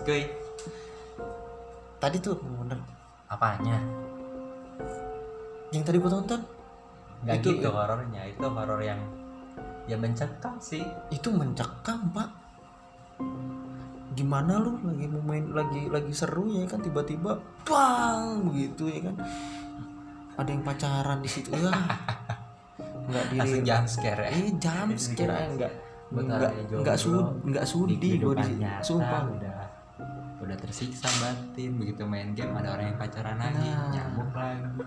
Kuy. tadi tuh bener Apanya? yang tadi gua tonton Gak Itu- gitu horornya, itu horor yang ya mencekam sih. itu mencekam pak gimana lu lagi mau main lagi lagi seru ya kan tiba-tiba bang begitu ya kan ada yang pacaran di situ ya nggak Langsung diri jam scare ya. eh jam sekira enggak Bentar enggak ya, jomblo. enggak sud enggak Di sudi gue di sumpah udah udah tersiksa batin begitu main game ada orang yang pacaran lagi Nah. nyamuk lagi.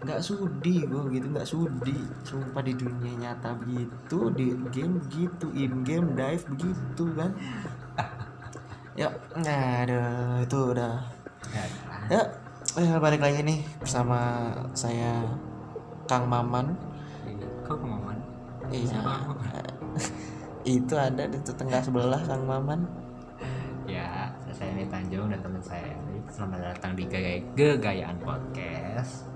Nggak sudi gue gitu nggak sudi. Sumpah di dunia nyata begitu di game begitu in game dive begitu kan. Ya nggak ada itu udah. Ya. Eh, balik lagi nih bersama saya Kang Maman. Iya. kok kemauan iya. Siapa? itu ada di tetangga sebelah Kang Maman saya Tanjung dan teman saya Erik. selamat datang di Gaya Gegayaan Podcast.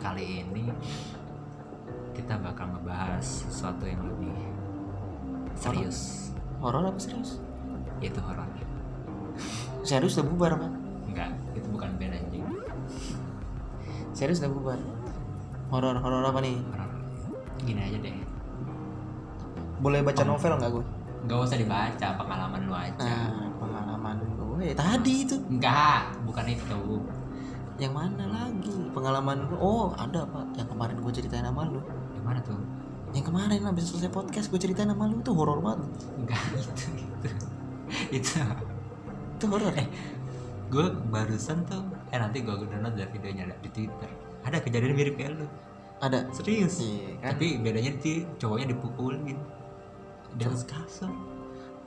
Kali ini kita bakal ngebahas sesuatu yang lebih serius. Horor apa serius? Yaitu horor. Serius udah bubar pak? Enggak itu bukan band anjing. Serius udah bubar? Horor horor apa nih? Horor. Gini aja deh. Boleh baca novel nggak gue nggak usah dibaca pengalaman lu aja. Nah gue tadi itu. Enggak bukan itu. Yang mana lagi? Pengalaman gue oh ada pak. Yang kemarin gue ceritain sama lu. Yang mana tuh? Yang kemarin habis selesai podcast gue ceritain sama lu. Itu horor banget. Enggak itu itu. Itu. Itu horor. Eh gue barusan tuh eh nanti gue download dari videonya ada di twitter. Ada kejadian mirip kayak lu. Ada. Serius. Iya, kan? tapi bedanya di cowoknya dipukulin di atas kasur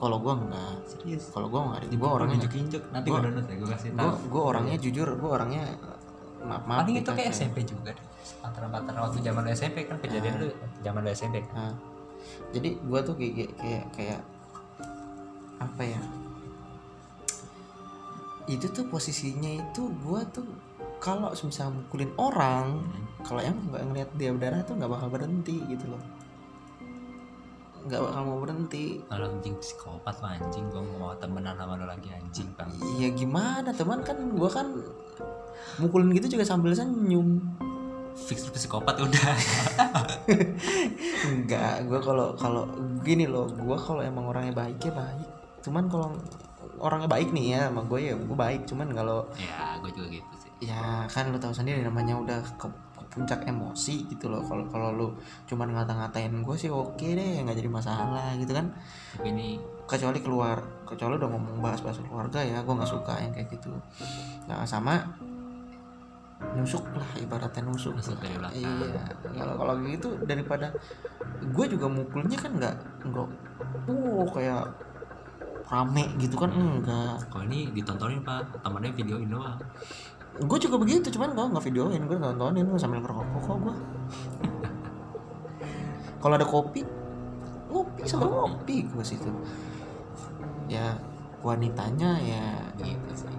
kalau gue enggak. Serius? Kalau gue enggak gue orangnya injek-injek nanti Gua- gue download ya gue kasih tahu. gue orangnya jujur gue orangnya maaf maaf paling nih, itu kayak SMP juga deh. Antara-antara waktu zaman SMP kan kejadian lu zaman SMP kan? Nah, jadi gue tuh kayak kayak kayak, apa ya? Itu tuh posisinya itu gue tuh kalau misalnya mukulin orang kalau emang nggak ngeliat dia berdarah tuh nggak bakal berhenti gitu loh nggak bakal mau berhenti. kalau anjing psikopat lu anjing. Gue mau temenan sama lu lagi anjing bang. Ya gimana? Teman kan gue kan mukulin gitu juga sambil senyum. Fix psikopat udah. Enggak gue kalau kalau gini loh gue kalau emang orangnya baik ya baik. Cuman kalau orangnya baik nih ya sama gue ya gue baik. Cuman kalau ya gue juga gitu sih. Ya kan lo tahu sendiri namanya udah ke puncak emosi gitu loh. Kalau kalau lu cuman ngata-ngatain gue sih oke deh nggak jadi masalah gitu kan. Tapi ini kecuali keluar kecuali udah ngomong bahas-bahas keluarga ya gue nggak suka yang kayak gitu. Nah sama nusuk lah ibaratnya nusuk, Nusuk lah. dari belakang. iya kalau kalau gitu daripada gue juga mukulnya kan nggak nggak uh kayak rame gitu kan enggak. Kalau ini ditontonin pak temannya videoin doang gue juga begitu cuman gue nggak videoin gue nontonin gue sambil ngerokok kok gue kalau ada kopi ngopi sama ngopi gue situ. Ya wanitanya ya gitu sih.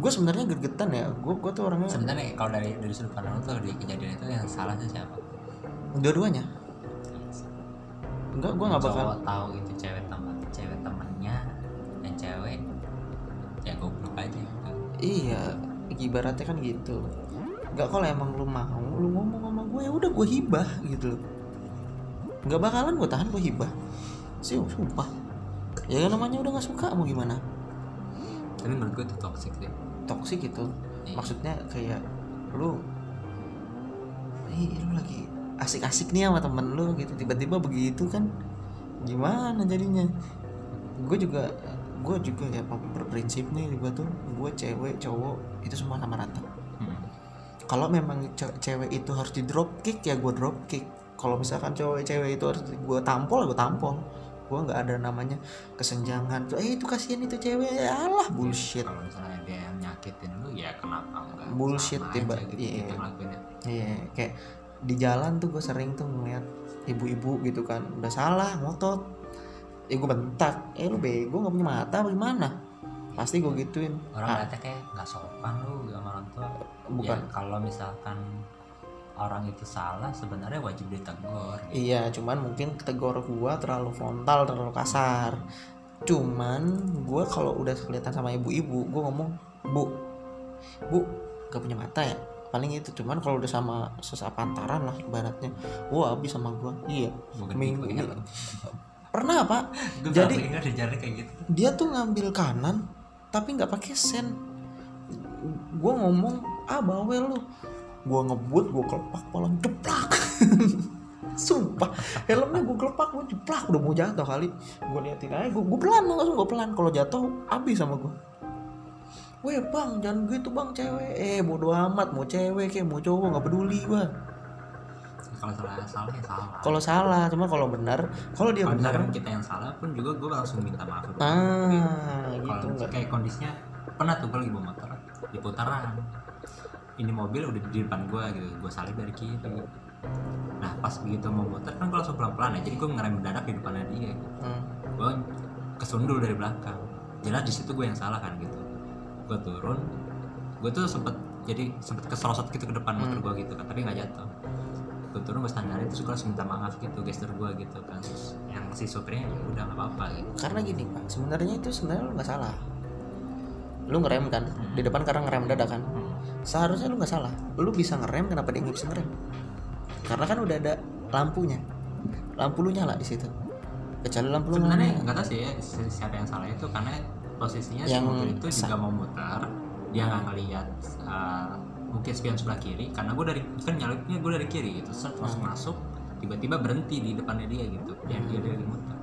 Gue sebenarnya gergetan ya gue gue tuh orangnya sebenarnya kalau dari dari sudut pandang tuh di kejadian itu yang salah tuh siapa? Dua-duanya. Enggak gue nggak bakal tahu itu cewek teman cewek temannya yang cewek ya goblok aja gitu. Iya ibaratnya kan gitu. Nggak kalau emang lu mau lu ngomong sama gue ya udah gue hibah gitu loh. Nggak bakalan gue tahan gue hibah. Sih sumpah. Ya namanya udah nggak suka mau gimana? Tapi menurut gue itu toxic sih. Toksik gitu Iya. maksudnya kayak lu ih lu lagi asik-asik nih sama temen lu gitu. Tiba-tiba begitu kan gimana jadinya? Gue juga gue juga ya berprinsip nih gue tuh gue cewek cowok itu semua sama rata. Hmm. kalau memang ce- cewek itu harus di drop kick ya gue drop kick. Kalau misalkan cowok cewek itu harus gue tampol gue tampol. Gue nggak ada namanya kesenjangan tuh eh itu kasihan itu cewek. Alah bullshit. kalau misalnya dia yang nyakitin lu ya kenapa enggak Bullshit, tiba- gitu iya. ngelakuinnya. Iya, kayak di jalan tuh gue sering tuh ngeliat ibu-ibu gitu kan udah salah ngotot ya gue bentak. Eh lu bego nggak punya mata apa gimana? Pasti gue gituin. Orang Ah, kayak nggak sopan lu sama orang tua. Bukan. Ya, kalau misalkan orang itu salah sebenarnya wajib ditegur. Gitu. iya cuman mungkin tegur gue terlalu frontal terlalu kasar. Cuman gue kalau udah kelihatan sama ibu-ibu gue ngomong bu bu gak punya mata ya? Paling itu cuman kalau udah sama sesapantaran lah ibaratnya. Wah habis sama gue iya Bukan Minggu ini. Pernah pak. Gue jadi jalan kayak gitu. dia tuh ngambil kanan tapi nggak pakai sen. Gue ngomong ah bawel lu. Gue ngebut gue kelepak palang jeplak sumpah helmnya gue kelepak gue jeplak udah mau jatuh kali. Gue liatin aja gue, gue pelan langsung gue pelan. Kalau jatuh habis sama gue Weh bang jangan gitu bang cewek. Eh bodo amat mau cewek kayak mau cowok nggak peduli gue Kalau salah salah ya salah. Kalau salah cuma kalau benar Kalau dia Kalau benar misalkan kita yang salah pun juga gue langsung minta maaf. Ah gitu Kalau nggak kayak kondisinya pernah tuh gue lagi bawa motor di putaran. Ini mobil udah di depan gue gitu, gue salib dari kiri. Nah pas begitu mau muter kan gue langsung pelan-pelan ya, jadi gue ngerem mendadak di depannya dia. Gitu. Hmm. Gue kesundul dari belakang. Jelas di situ gue yang salah kan gitu. Gue turun, gue tuh sempet jadi sempet keserosot gitu ke depan motor gue gitu kan, tapi nggak jatuh. Gue turun gue standarin terus gue langsung minta maaf gitu gestur gue gitu kan. Terus yang si supirnya ya udah nggak apa-apa gitu. karena gini pak sebenarnya itu sebenarnya lu nggak salah. Lu ngerem kan? Di depan karena ngerem dadak kan? Hmm. seharusnya lu nggak salah. Lu bisa ngerem kenapa dia nggak bisa ngerem? Karena kan udah ada lampunya. Lampu lu nyala di situ. Kecuali lampu lu sebenarnya nggak tahu sih ya si- siapa yang salah itu karena posisinya si Yang mobil itu juga mau mutar dia nggak ngelihat uh, mungkin spion sebelah kiri karena gue dari kan nyalipnya gue dari kiri gitu. Set langsung masuk tiba-tiba berhenti di depannya dia gitu dan dia dia lagi muter.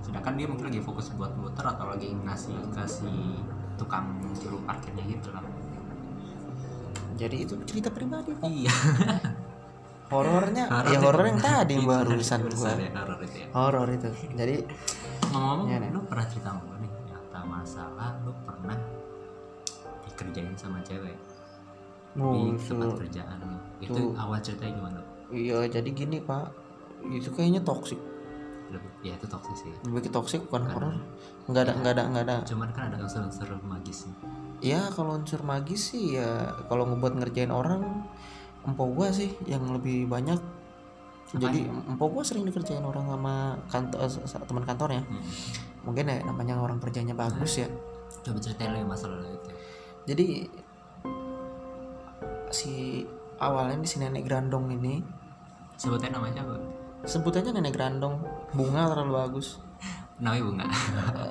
Sedangkan dia mungkin lagi fokus buat muter atau lagi ngasih kasih tukang juru parkirnya gitu lah. Jadi itu cerita pribadi pak. Iya. Horornya Horor ya horor yang tadi barusan barusan gua. ya, horor itu ya. Horor itu. Jadi ngomong-ngomong Iya, Nek. lu pernah cerita sama gue nih nyata masalah lu pernah dikerjain sama cewek di tempat kerjaan. Lu itu Tuh. awal ceritanya gimana? Iya jadi gini pak. Itu kayaknya toksik Lebih, ya itu toxic sih. Lebih ke toksik bukan horor. Nggak ada nggak ada nggak ada. Cuman kan ada unsur-unsur magisnya ya kalau unsur magis sih ya kalau ngebuat ngerjain orang empok gua sih yang lebih banyak. Jadi empok gua sering dikerjain orang sama kantor teman kantornya hmm. mungkin ya namanya orang kerjanya bagus ya. Coba ceritain yang masalah itu. Jadi si awalnya di si nenek grandong ini. Sebutnya namanya apa sebutannya nenek grandong. Bunga terlalu bagus. Namanya bunga.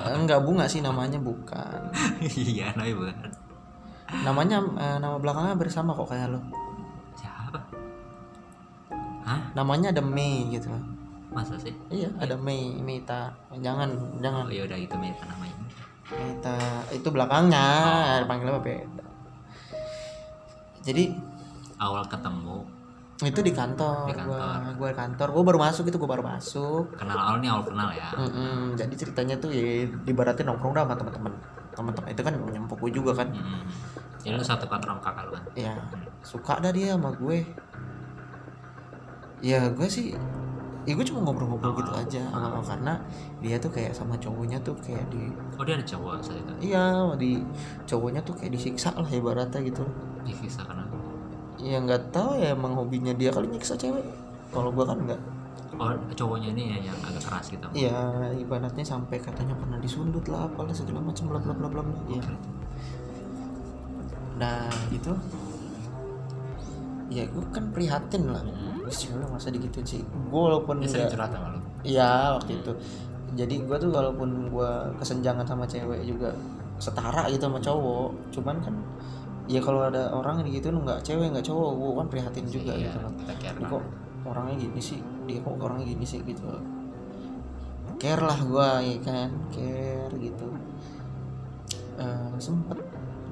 Eh, enggak bunga sih namanya bukan. Iya namanya bunga namanya eh, nama belakangnya bersama kok kayak lo. Siapa? Hah? Namanya ada Mei gitu. Masa sih? Iya ada Mei Meita. Jangan jangan. oh ya udah itu Meta namanya. Meita itu belakangnya. Panggilnya apa beda jadi awal ketemu. Itu di kantor, Di kantor. di kantor. Gua baru masuk itu gua baru masuk. Kenal awal nih awal kenal ya. Mm-mm, jadi ceritanya tuh ya dibaratin nongkrong dah sama teman-teman. Teman-teman itu kan nyempuk gue juga kan. Hmm. jadi lu satu kantor sama kakak lu kan? Ya suka dah dia sama gue. Ya gue sih ya gue cuma ngobrol-ngobrol gitu aja awal karena dia tuh kayak sama cowoknya tuh kayak di oh dia ada cowok saat itu? Iya di cowoknya tuh kayak disiksa lah ibaratnya gitu. Disiksa karena ya nggak tahu ya emang hobinya dia kali nyiksa cewek. Kalau gue kan nggak. Oh cowoknya ini ya yang agak keras gitu? Ya ibaratnya sampai katanya pernah disundut lah apalah segala macam bla bla bla bla bla. Ya nah gitu. Ya gue kan prihatin lah cewek masa digituin sih gue walaupun dia sering curhat sama lu Iya waktu itu. Jadi gue tuh walaupun gue kesenjangan sama cewek juga setara gitu sama cowok. Cuman kan ya kalau ada orang yang gitu nggak cewek nggak cowok gue kan prihatin juga Iya, gitu loh. lah. kok orangnya gini sih, dia kok orangnya gini sih gitu. Care lah gue ya kan, care gitu. Eh, sempet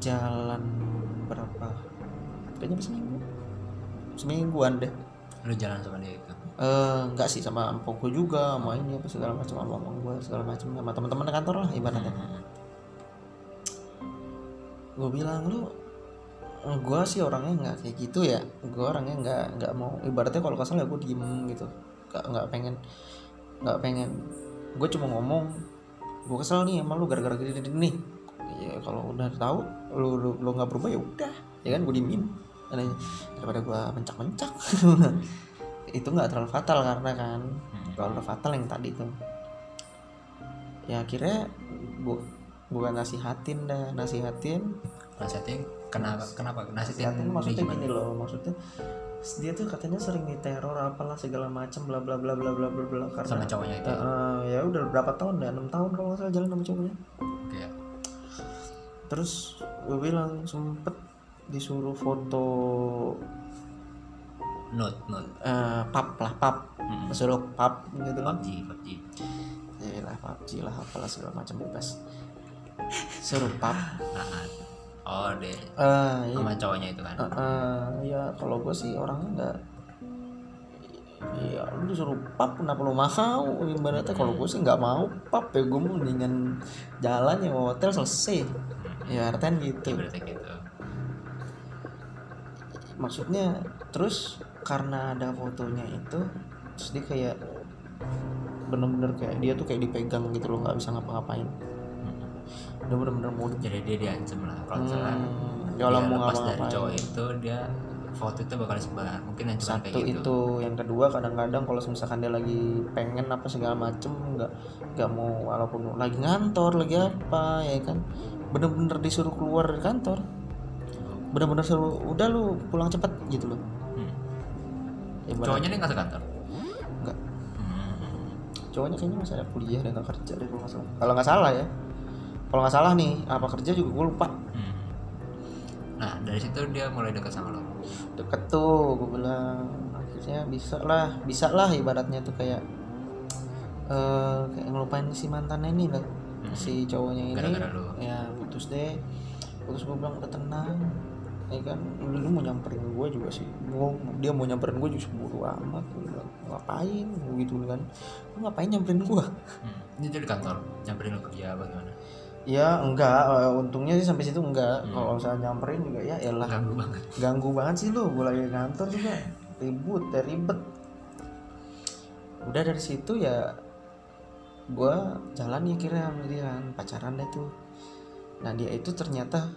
jalan berapa? Kayaknya seminggu, semingguan deh. Lu jalan sama dia itu? Eh, enggak sih sama empok gue juga sama ini apa segala macam sama omong gue segala macam sama teman-teman kantor lah ibaratnya. Gue bilang lu gue sih orangnya nggak kayak gitu ya. Gue orangnya nggak nggak mau. Ibaratnya kalau kesel ya gue diem gitu. Nggak nggak pengen nggak pengen. Gue cuma ngomong gue kesel nih sama lu gara-gara gini nih. Ya kalau udah tahu lu lu lu nggak berubah ya udah. Ya kan gue diemin Karena daripada gue mencak-mencak. Itu nggak terlalu fatal karena kan kalau udah fatal yang tadi tuh. Ya akhirnya bu bukan nasihatin dah nasihatin. Nasihatin kenapa kenapa? Nasihatin nasihatin maksudnya gimana? gini loh maksudnya dia tuh katanya sering diteror apalah segala macam bla bla bla bla bla bla bla karena sama cowoknya itu? Eh, ya udah berapa tahun dah? Enam tahun kalau nggak salah jalan sama cowoknya. Oke. terus gue bilang sempet disuruh foto note note eh, pap lah pap. Mm-mm. disuruh pap gitu kan? PUBG PUBG ya lah PUBG lah apalah segala macam bebas. Suruh pap. Nah, oh deh. Eh iya. sama cowoknya itu kan? Eh, eh, ya kalau gue sih orangnya nggak Iya, lu disuruh pap kenapa lu mau? Ibaratnya kalau gue sih nggak mau pap ya gue mendingan jalan ya mau hotel selesai. Ya artian gitu. ibaratnya gitu Maksudnya terus karena ada fotonya itu, terus dia kayak bener-bener kayak dia tuh kayak dipegang gitu loh nggak bisa ngapa-ngapain. Mm-mm. Udah bener-bener mau jadi dia diancam lah kalau misalnya Hmm, dia ya Allah mau lepas dari ngapa-ngapain. cowok itu dia foto itu bakal disebar mungkin ancaman satu kayak gitu itu yang kedua kadang-kadang kalau misalkan dia lagi pengen apa segala macem nggak nggak mau walaupun lagi ngantor lagi apa ya kan bener-bener disuruh keluar dari kantor bener-bener suruh udah lu pulang cepet gitu loh. Hmm. Ibarat- cowoknya dia nggak sekantor nggak. Hmm. cowoknya kayaknya masih ada kuliah dan nggak kerja deh kalau nggak salah. Kalau nggak salah ya. Kalau nggak salah nih apa kerja juga gue lupa. Hmm. nah dari situ dia mulai dekat sama lo? Deket tuh gue bilang akhirnya bisa lah bisa lah ibaratnya tuh kayak eh kayak ngelupain si mantannya ini lah Hmm. si cowoknya ini. Gara-gara lu. ya putus deh. Putus gue bilang udah tenang ya kan? Lu mau nyamperin gue juga sih. Gua, dia mau nyamperin gue juga buru amat. Ngapain? Gitu kan. Lu ngapain nyamperin gue hmm. ini dia di kantor nyamperin lo kerja apa gimana? Ya enggak. Eh, untungnya sih sampai situ enggak. Hmm. kalau misalnya nyamperin juga ya elah. Ganggu banget. Ganggu banget sih lu. Gue lagi ngantor juga. Ribut ya ribet. Udah dari situ ya gue jalan ya kira sama dia kan. Pacaran deh tuh. Nah dia itu ternyata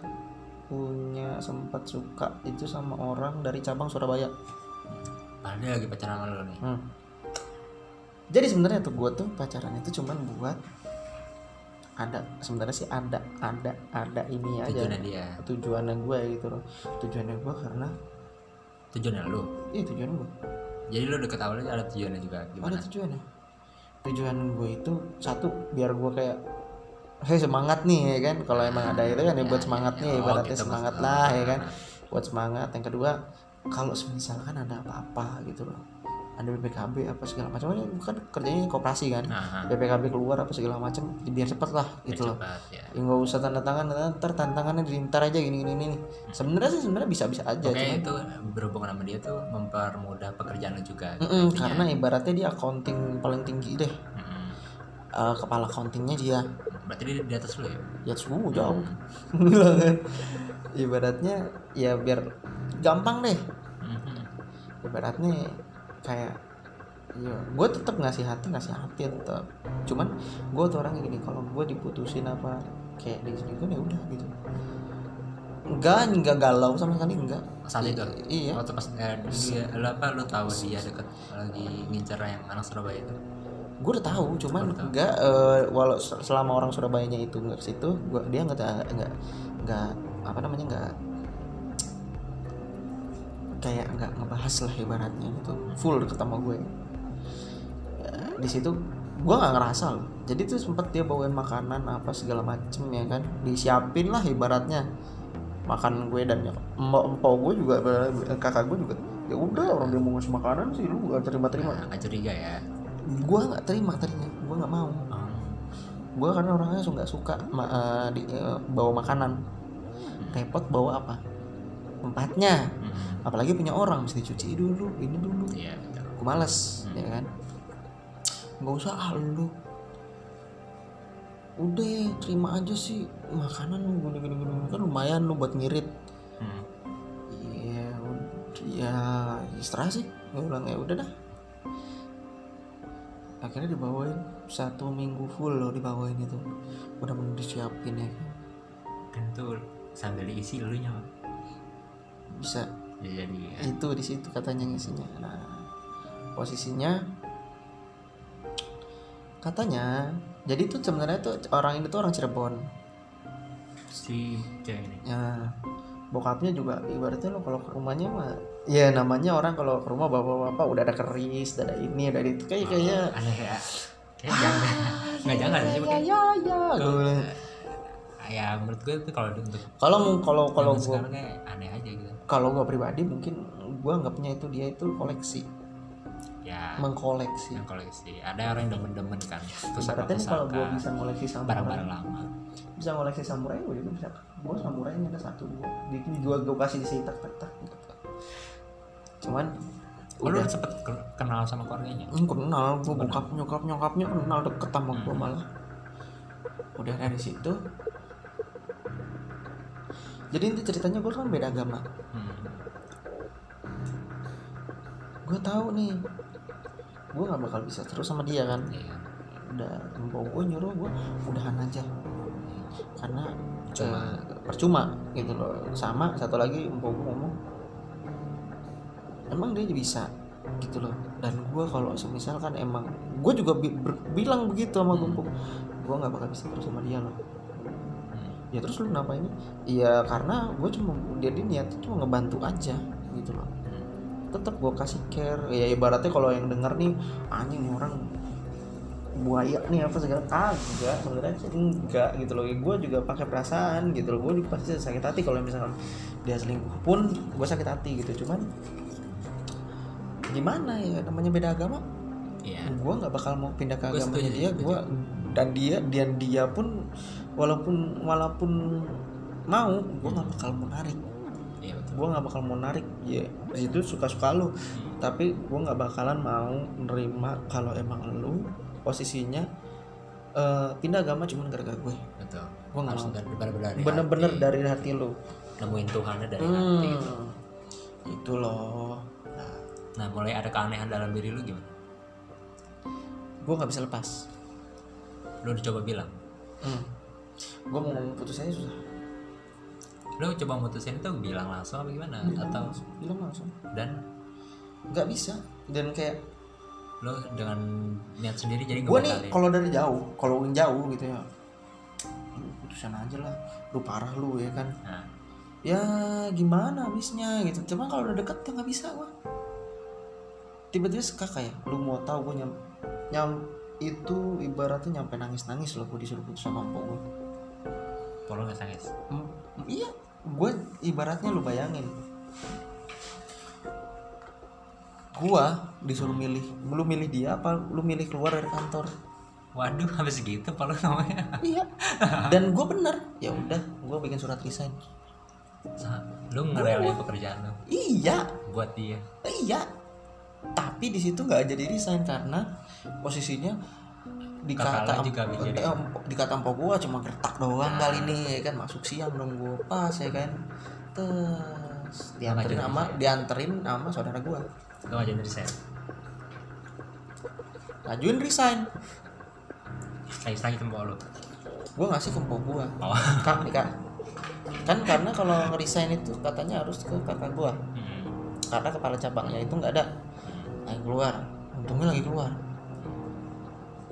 punya sempat suka itu sama orang dari cabang Surabaya. Dia lagi pacaran sama lo nih? Hmm. jadi sebenarnya tuh gue tuh pacaran itu cuman buat ada sebenarnya sih ada ada ada ini aja. Tujuannya dia. Tujuannya gue gitu loh. Tujuannya gue karena tujuannya lo? Iya tujuan gue jadi lo deket awalnya ada tujuannya juga gimana? Ada tujuannya. Tujuan gue itu satu biar gue kayak saya semangat nih ya kan? Kalau emang ada itu kan ya buat Ya, semangatnya ya, oh, ibaratnya gitu semangat lah ya kan? Buat semangat. Yang kedua kalau misalkan ada apa-apa gitu loh. Ada BPKB apa segala macam kan kerjanya koperasi kan? Nah, BPKB keluar apa segala macam biar cepet lah biar gitu loh. cepat ya. Ya nggak usah tanda tangan ntar tantangannya diintar aja gini gini nih sebenarnya sih sebenarnya bisa bisa aja Oke cuman itu berhubungan sama dia tuh mempermudah pekerjaan juga. Gitu, Mm-mm, intinya. karena ibaratnya dia accounting paling tinggi deh Eh, kepala accountingnya dia. Berarti dia di atas lo ya? Ya suhu jauh. Ibaratnya ya biar gampang deh. Mhm. ibaratnya kayak ya gue tetap ngasih hati ngasih hati tetap cuman gue tuh orangnya gini kalau gue diputusin apa kayak diselingkuhin ya udah gitu. Enggak enggak galau sama sekali enggak saat itu iya. Waktu pas eh, dia lo apa lo tahu dia deket lagi ngincer yang anak Surabaya itu gue udah tahu cuman Baru tahu. enggak eh, walau sel- selama orang Surabayanya itu enggak ke situ gua dia enggak enggak enggak apa namanya enggak kayak enggak ngebahas lah ibaratnya gitu. Full deket sama gue. Ya, di situ gue nggak ngerasa loh. Jadi tuh sempet dia bawain makanan apa segala macem ya kan? Disiapin lah ibaratnya. Makan gue dan empok empok gue juga eh, kakak gue juga ya udah orang dia mau ngasih makanan sih lu gak terima terima nah, nggak curiga ya gue nggak terima tadinya gue nggak mau. Oh. gue karena orangnya suka suka ma- eh, di, eh, bawa makanan. Repot bawa apa? Tempatnya. Mhm. apalagi punya orang mesti dicuci dulu ini dulu. Iya betul. Gue males Hmm. ya kan? Nggak usah ah lu. Udah terima aja sih makanan lu gini gini gini. Kan lumayan lu buat ngirit. Iya ud- ya istirahat sih. Gue bilang ya udah dah akhirnya dibawain satu minggu full loh dibawain itu. Udah bener disiapin ya. Kan tuh sambil diisi lu nya bisa. Ya, jadi ya. itu di situ katanya ngisinya. Nah posisinya katanya jadi tuh sebenarnya tuh orang ini tuh orang Cirebon. Si cewek ini. Ya bokapnya juga ibaratnya lo kalau ke rumahnya mah ya namanya orang kalau ke rumah bapak-bapak udah ada keris udah ada ini udah ada itu. Kayak kayaknya Oh, aneh kayak kayak jangan nggak jangan sih ya kayak ya ya gue bilang. ya menurut gue tuh kalau untuk kalau kalau kalau gue aneh aja gitu. kalau gue pribadi mungkin gue anggapnya itu dia itu koleksi. Ya. Mengkoleksi. Yang koleksi ada orang yang demen-demen kan. Ibaratnya nih kalau gue bisa ngoleksi samurai. Barang-barang lama. Bisa ngoleksi samurai gue juga bisa. Gue samurai ada satu dua. Di juga gue kasih di sini tak tak tak gitu. Cuman Oh, lu udah. sempet ke- kenal sama keluarganya? Hmm, kenal. Gue bokap nyokap nyokapnya kenal deket sama gue Hmm. malah. Udah dari situ. Jadi itu ceritanya gue kan beda agama. Hmm. gue tahu nih gue nggak bakal bisa terus sama dia kan. Iya. Udah mbak gue nyuruh gue udahan aja. Karena Cuma. eh, percuma gitu loh. Sama satu lagi mbak gue ngomong emang dia bisa gitu loh. Dan gue kalau semisal kan emang gue juga bi- bilang begitu sama gue Hmm. gue nggak bakal bisa terus sama dia loh. Hmm. ya terus lu kenapa ini iya karena gue cuma dia niat cuma ngebantu aja gitu loh. Hmm. tetap gue kasih care. Ya ibaratnya kalau yang denger nih anjing nih orang buaya nih apa segala kagak sebenarnya enggak gitu loh. Gue juga pakai perasaan gitu loh. Gue pasti sakit hati kalau misalkan dia selingkuh pun gue sakit hati gitu. Cuman gimana ya namanya beda agama. Iya. Gue nggak bakal mau pindah ke Gua agamanya setuju, dia gue dan dia dan dia pun walaupun walaupun mau gue nggak bakal mau narik iya betul. Gue nggak bakal mau narik ya di situ suka suka lu tapi gue nggak bakalan mau nerima kalau emang lu posisinya eh, pindah agama cuman gara-gara gue betul. Gua nggak mau. dari benar-benar dari bener-bener hati. dari hati lu. Nemuin Tuhannya dari hati. Gitu. hmm. itu loh nah mulai ada keanehan dalam diri lu gimana? Gue nggak bisa lepas. Lu udah coba bilang? Hmm. gue mau ngomong putus aja susah. Lu coba mutusin itu bilang langsung apa gimana? Atau bilang langsung. Dan? Nggak bisa. Dan kayak lu dengan niat sendiri jadi gue nih kalau dari jauh kalau yang jauh gitu ya putusan aja lah. Lu parah lu ya kan. Nah, ya gimana habisnya gitu. Cuma kalau udah deket ya nggak bisa gua tiba-tiba sekak kayak lu mau tahu gue nyam nyam itu ibaratnya nyampe nangis nangis loh gue disuruh putus sama empok gue kalau nggak sangis iya gue ibaratnya lu bayangin. Gua disuruh milih lu milih dia apa lu milih keluar dari kantor? Waduh habis gitu kalau namanya iya. Dan gue bener ya udah gue bikin surat resign. Sa- lu ngerelain pekerjaan lu? Iya. Buat dia? Iya. Tapi di situ nggak jadi resign karena posisinya dikata juga jadi. eh, dikata empok gua cuma gertak doang kali ini ya kan masuk siang dong gua pas ya kan. Terus dianterin jadi sama dianterin sama saudara gua. aja dari saya Ngajuin resign. lagi lagi tempo lu Gua ngasih ke empok gua. oh Kak, nih kak. Kan karena kalau resign itu katanya harus ke kakak gua. Hmm. Karena kepala cabangnya itu nggak ada. Lagi keluar. Untungnya lagi keluar.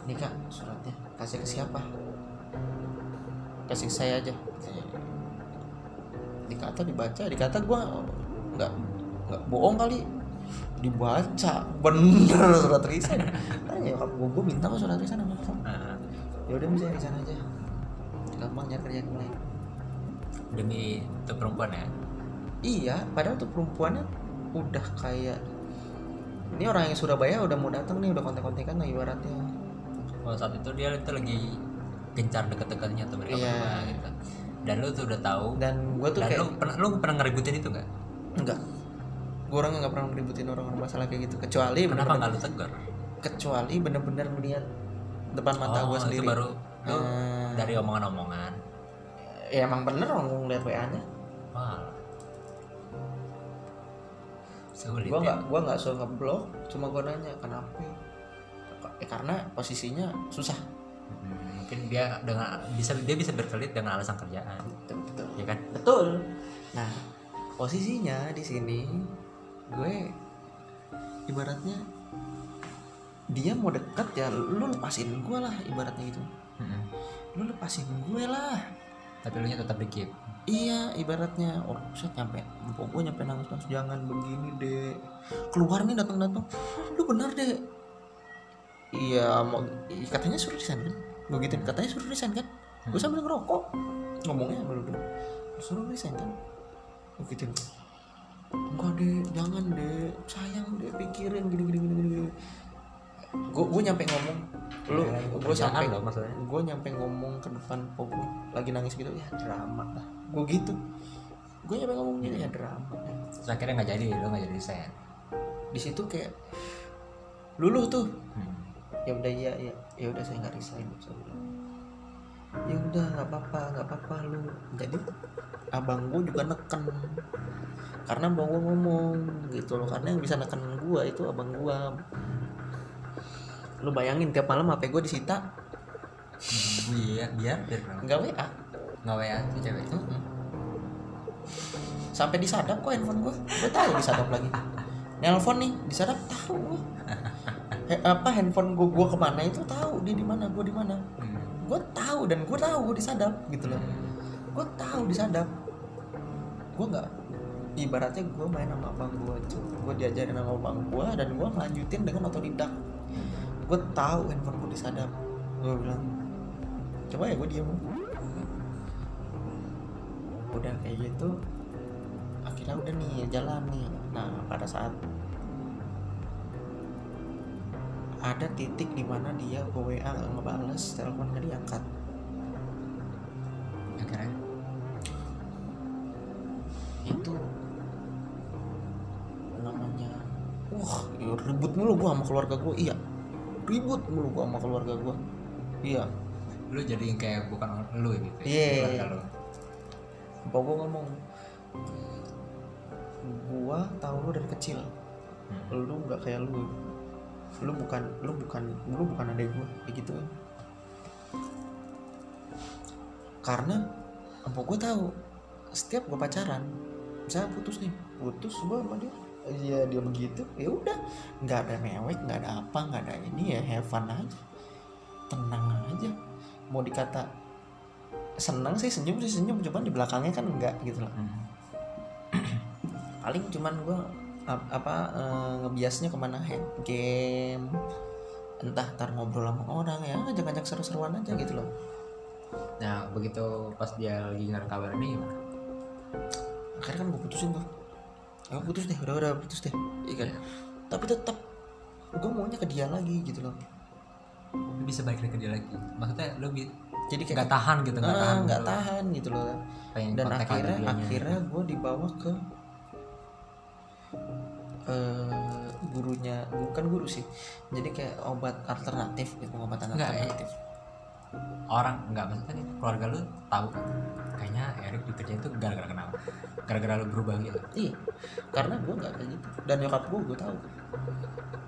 Nih kak, suratnya kasih ke siapa? Kasih ke saya aja. Dikata dibaca, dikata gua nggak nggak bohong kali. Dibaca bener surat resign. Nah, ya gua, gua minta kok surat resign sama kamu. Ya udah bisa resign aja. Gampang nyari kerja lain. demi itu perempuan ya Iya, padahal tuh perempuannya udah kayak ini orang yang Surabaya udah mau datang nih, udah kontek-kontekan lah ibaratnya. kalau saat itu dia itu lagi gencar deket-deketnya tuh mereka Iya. berdua gitu dan lu tuh udah tahu Dan gue tuh dan kayak lu pernah lu pernah ngeributin itu nggak enggak. Gue orangnya nggak pernah ngeributin orang-orang masalah kayak gitu, kecuali kenapa nggak lu tegur kecuali bener-bener melihat depan mata oh gue itu sendiri. baru lu Eh, dari omongan-omongan ya emang bener orang ngeliat WA-nya. wah sulit Gue ya nggak gue nggak suka ngeblok, cuma gue nanya kenapa? Eh, karena posisinya susah. Hmm, mungkin dia dengan bisa dia bisa berkelit dengan alasan kerjaan Betul, betul. ya kan Betul. Nah, posisinya di sini gue ibaratnya dia mau deket ya lu lepasin gue lah ibaratnya gitu Mm-mm. lu lepasin gue lah tapi lu nya tetap dikit iya ibaratnya. Oh set nyampe. Empok gue nyampe nangis nangis jangan begini deh keluar nih datang datang lu benar deh iya mau katanya suruh resign kan? Gue gituin katanya suruh resign kan? Gue sambil ngerokok. Ngomongnya sambil udah suruh resign kan? Gue gituin enggak deh jangan deh sayang deh pikirin gini gini gini gini gue gue nyampe ngomong. Lu Ya, gue kerjaan sampai loh maksudnya. gue nyampe ngomong ke depan pop gue lagi nangis gitu ya drama lah. Gue gitu. Gue nyampe ngomong gitu ya drama. Terus akhirnya nggak jadi lu nggak jadi desain di situ kayak luluh tuh. Hmm. ya udah iya ya ya udah saya nggak resign saya ya udah nggak apa-apa nggak apa-apa lu. Jadi abang gue juga neken. Karena abang gue ngomong gitu loh. Karena yang bisa neken gue itu abang gue lu bayangin tiap malam hp gue disita. Biar biar biar kenapa nggak wa nggak wa tuh cewek. Itu sampai disadap kok handphone gue gue tahu disadap lagi. Nelpon nih disadap tahu gue He- apa handphone gue gue ke mana itu tahu dia di mana gue di mana. Hmm. gue tahu dan gue tahu gue disadap gitu loh. Gue tahu disadap. Gue nggak ibaratnya gue main sama abang gue gue diajarin sama abang gue dan gue lanjutin dengan otodidak gue tahu handphone gue disadap. Gue bilang coba ya gue diem udah kayak gitu akhirnya udah nih jalan nih. Nah pada saat ada titik di mana dia gue WA ngebales telepon gak diangkat. Akhirnya itu namanya wah ribut mulu gua sama keluarga gua. Iya ribut mulu gua sama keluarga gua. Iya. Lu jadi yang kayak bukan lu gitu ya, Iya. keluarga lu. Bapak gua ngomong gua tahu lu dari kecil. Hmm. lu nggak kayak lu. Lu bukan lu bukan lu bukan adek gua kayak gitu karena empok gua tahu setiap gua pacaran misalnya putus nih putus gua sama dia ya dia begitu ya udah. Nggak ada mewek nggak ada apa nggak ada ini ya have fun aja. Tenang aja. Mau dikata senang sih senyum sih senyum. Cuman di belakangnya kan enggak gitu loh Hmm. paling cuman ap- apa eh, ngebiasnya ke mana? Hand game entah tar ngobrol sama orang ya ngajak-ngajak seru-seruan aja gitu loh. Nah begitu pas dia lagi dengar kabar ini gimana? akhirnya kan gue putusin tuh ya putus deh udah udah putus deh. Iya kan? Tapi tetap gue maunya ke dia lagi gitu loh. Lu bisa balik lagi ke dia lagi. Maksudnya lu bi- jadi kayak nggak tahan gitu nggak Ah, tahan nggak gitu. tahan gitu loh. Pengen dan akhirnya akhirnya gue dibawa ke eh gurunya. Bukan guru sih. Jadi kayak obat alternatif gitu obat Nggak, ya. Orang nggak maksudnya nih keluarga lu tahu kan? Kayaknya Erik dikerjain tuh gara-gara kenapa? Gara-gara lu berubah gitu? Iya karena gue nggak kayak gitu. Dan nyokap gue gue tahu.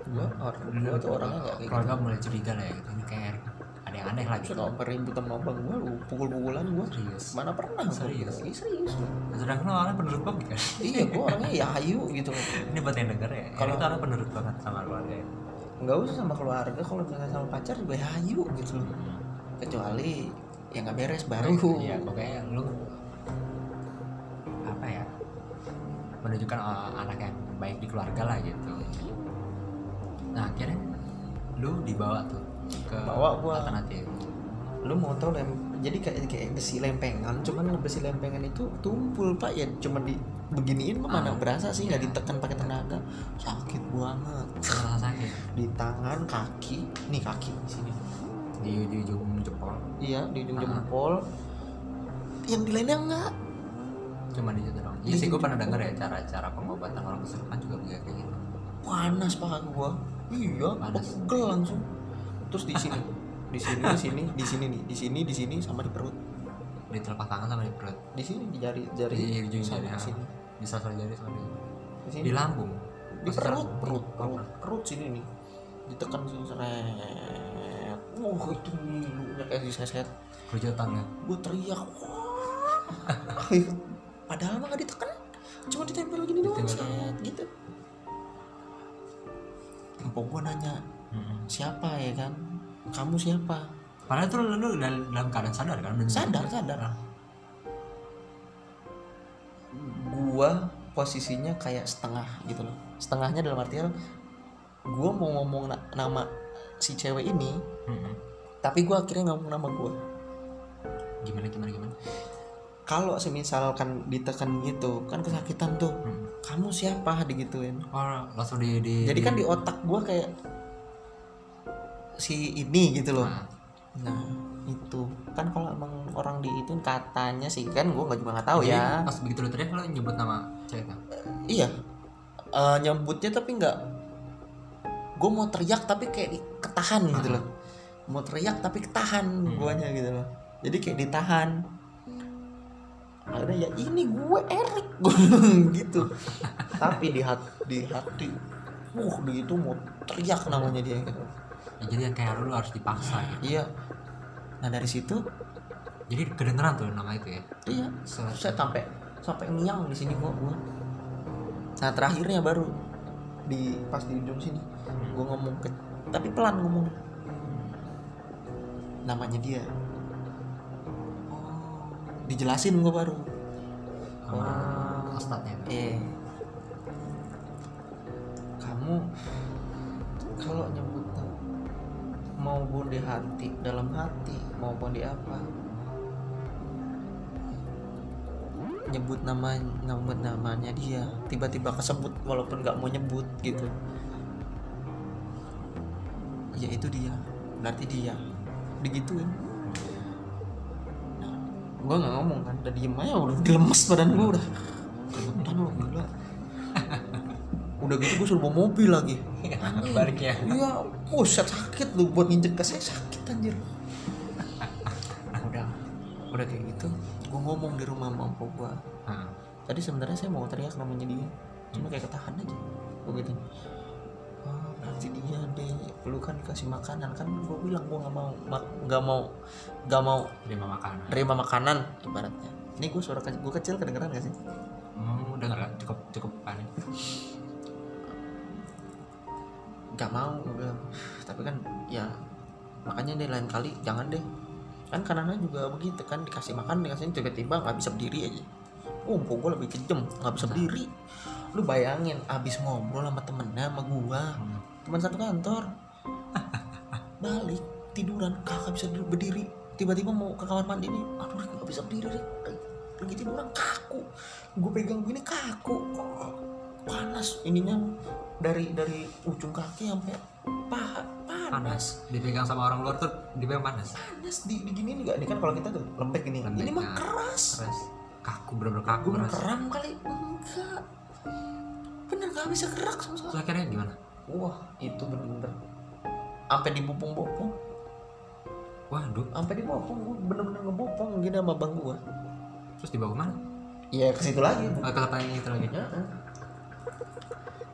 Gue orang gue tuh orangnya nggak kayak keluarga gitu. mulai curiga lah ya gitu. Ini kayak Erik ada yang aneh lagi kalau ribut sama abang gue lu pukul-pukulan gue serius? Mana pernah Serius? Iya, serius sedangkan lo orangnya penurut banget kan? Iya gue orangnya ya ayu gitu. Ini buat yang denger ya Kalau- itu orang penurut banget sama keluarga ya. Nggak usah sama keluarga kalau misalnya sama pacar juga ya ayu gitu. Loh kecuali yang nggak beres baru. Iya pokoknya lu apa ya menunjukkan uh, anak yang baik di keluarga lah gitu. Nah akhirnya lu dibawa tuh ke Bawa gua. alternatif. Lu mau tau lem jadi kayak kayak besi lempengan cuman besi lempengan itu tumpul pak. Ya cuma di beginiin mah mana Ah. berasa sih nggak ditekan pakai tenaga. Sakit banget. Sakit. Di tangan kaki nih kaki di sini di di ujung jempol iya di ujung Ah. jempol. Yang di lainnya enggak? Cuma di situ doang. Iya sih gue pernah denger ya cara-cara pengobatan orang kesurupan juga kayak gitu. Panas paha gua. Iya Panas. pegel langsung. Terus di sini di sini di sini di sini nih di sini di sini sama di perut. Di telapak tangan sama di perut. Di sini di jari jari di ujung jari di sini. Di sela jari sama di, di sini. Di lambung. Di perut perut perut. perut sini nih. Ditekan sini seret wah itu ngilunya kayak diseset kerujutan ya gue teriak wah. Padahal mah gak ditekan. Cuma ditempel gini doang set. gitu. Empok gue nanya Mm-mm. siapa ya kan? Kamu siapa? Padahal tuh lu, dalam, dalam keadaan sadar kan Dan- sadar sadar. Gua posisinya kayak setengah gitu loh. Setengahnya dalam artian gua mau ngomong na- nama si cewek ini Mm-mm. tapi gua akhirnya ngomong nama gua. Gimana gimana gimana? Kalau semisalkan ditekan gitu kan kesakitan tuh. Mm. kamu siapa? Digituin. Oh langsung di, di jadi kan di otak gua kayak si ini gitu loh. Nah, nah itu. Kan kalau emang orang di itu katanya sih kan gua nggak juga nggak tahu jadi ya. pas begitu lu teriak lu nyebut nama cewek kan iya. Eh, nyambutnya tapi nggak gue mau teriak tapi kayak ketahan gitu loh. Mau teriak tapi ketahan Hmm. guanya gitu loh. Jadi kayak ditahan. Akhirnya ya ini gue Erik gitu. Tapi di hati di hati uh begitu mau teriak namanya dia gitu. Ya, jadi kayak lu, harus dipaksa gitu. Iya. Nah dari situ jadi kedengeran tuh nama itu ya? Iya. Se- saya sampai sampai ngiang di sini gua gua. Nah terakhirnya baru di pas di ujung sini gua ngomong ke tapi pelan ngomong. Namanya dia. Dijelasin gua baru. Sama Oh. ustadznya kan? eh kamu kalau nyebut maupun di hati dalam hati maupun di apa? Nyebut nama nyebut namanya dia tiba-tiba kesebut walaupun nggak mau nyebut gitu ya itu dia. Berarti dia. Digituin. Nah, gua nggak ngomong kan. Udah diem aja udah lemes badan gua udah. Kebetulan lo gila. Udah gitu gue suruh bawa mobil lagi. Balik ya. Iya. Buset sakit lu buat nginjek ke saya sakit anjir. Udah. Udah kayak gitu gue ngomong di rumah mampu gue Nah, tadi sebenarnya saya mau teriak namanya dia. Cuma kayak ketahan aja. Gue gitu berarti dia deh lu kan dikasih makanan kan gue bilang gue nggak mau nggak mau nggak mau terima makanan. terima makanan ibaratnya. Ini gue suara kecil gue kecil kedengeran gak sih? Hmm, udah nggak? Cukup cukup panik nggak mau gue bilang. Tapi kan ya makanya deh lain kali jangan deh. Kan kanannya juga begitu kan dikasih makan dikasih tiba-tiba nggak bisa berdiri aja. Oh gue lebih kejem nggak bisa. berdiri. Lu bayangin abis ngobrol sama temennya sama gua. Hmm. Teman satu kantor. Balik tiduran. Kakak bisa berdiri. Tiba-tiba mau ke kamar mandi nih. Aduh nggak bisa berdiri Rik. lagi tiduran kaku. Gue pegang gini kaku. Panas. Ininya dari dari ujung kaki sampai paha. Panas. Panas. Dipegang sama orang luar tuh dipegang panas. Panas. Di, di gini nggak ini kan kalau kita tuh lembek ini. Lembek, ini mah nah. keras. Keras. Kaku bener-bener kaku keras. keram kali. Enggak. Bener gak bisa gerak sama sekali. Akhirnya gimana wah itu bener-bener. Sampai dibopong-bopong. Waduh sampai dibopong. Gue bener-bener ngebopong gini sama bang gue terus dibawa ke mana? Iya ke situ lagi. Oh, ke tempat yang itu lagi. Ya,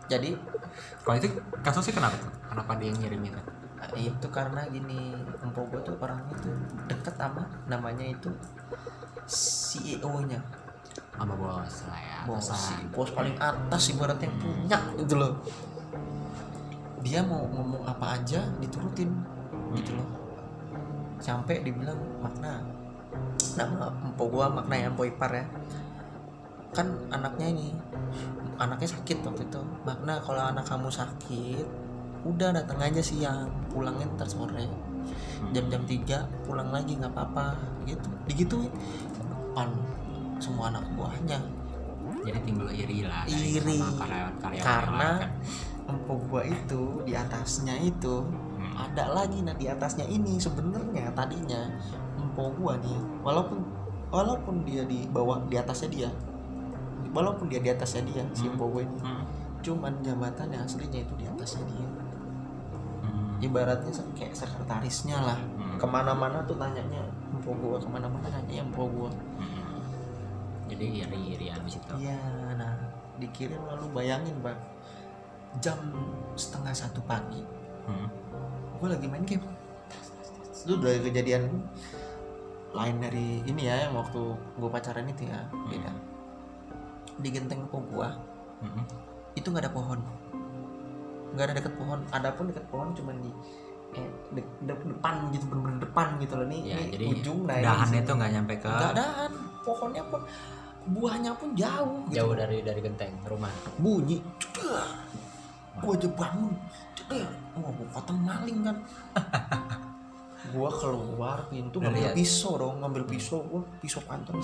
jadi kalau itu kasusnya kenapa tuh? Kenapa dia ngirim itu? Eh, itu karena gini empok gue tuh orangnya tuh deket sama namanya itu CEO nya sama bos lah ya bos bos paling atas ibaratnya yang punya gitu loh dia mau ngomong apa aja diturutin gitu loh. Sampai dibilang makna nama empok gua makna ya empok ipar ya. Kan anaknya ini anaknya sakit waktu itu. Makna kalau anak kamu sakit udah datang aja siang pulangnya ntar sore. Jam-jam 3 pulang lagi nggak apa-apa. Gitu digituin. Depan semua anak buahnya. Jadi timbul iri lah Iri. karyawan karyawan Karena kan. Empok gua itu di atasnya itu Hmm. ada lagi nah di atasnya ini sebenarnya tadinya empok gua nih walaupun walaupun dia di bawah di atasnya dia walaupun dia di atasnya dia si Hmm. empok gua ini Hmm. cuman jabatannya aslinya itu di atasnya dia Hmm. ibaratnya kayak sekretarisnya lah Hmm. ke mana-mana tuh tanyanya empok gua ke mana-mana nanya empok gua Hmm. jadi iri irian di situ Iya, nah dikirim lalu bayangin bang jam setengah satu pagi. Hmm. gue lagi main game. Itu udah kejadian lain dari ini ya yang waktu gue pacaran itu ya beda. Di genteng po gua Hmm. itu nggak ada pohon. Nggak ada deket pohon. Ada pun deket pohon cuman di eh, de- de- depan gitu bener-bener depan gitu loh. Nih, ya nih jadi ujung nah ini dahannya tuh nggak nyampe ke nggak dahan. Pohonnya pun buahnya pun jauh gitu. jauh dari dari genteng rumah. Bunyi gua aja bangun. Cedar wah gua kata maling kan. Gua keluar pintu Udah ngambil lihat. pisau dong ngambil pisau. Gua pisau panton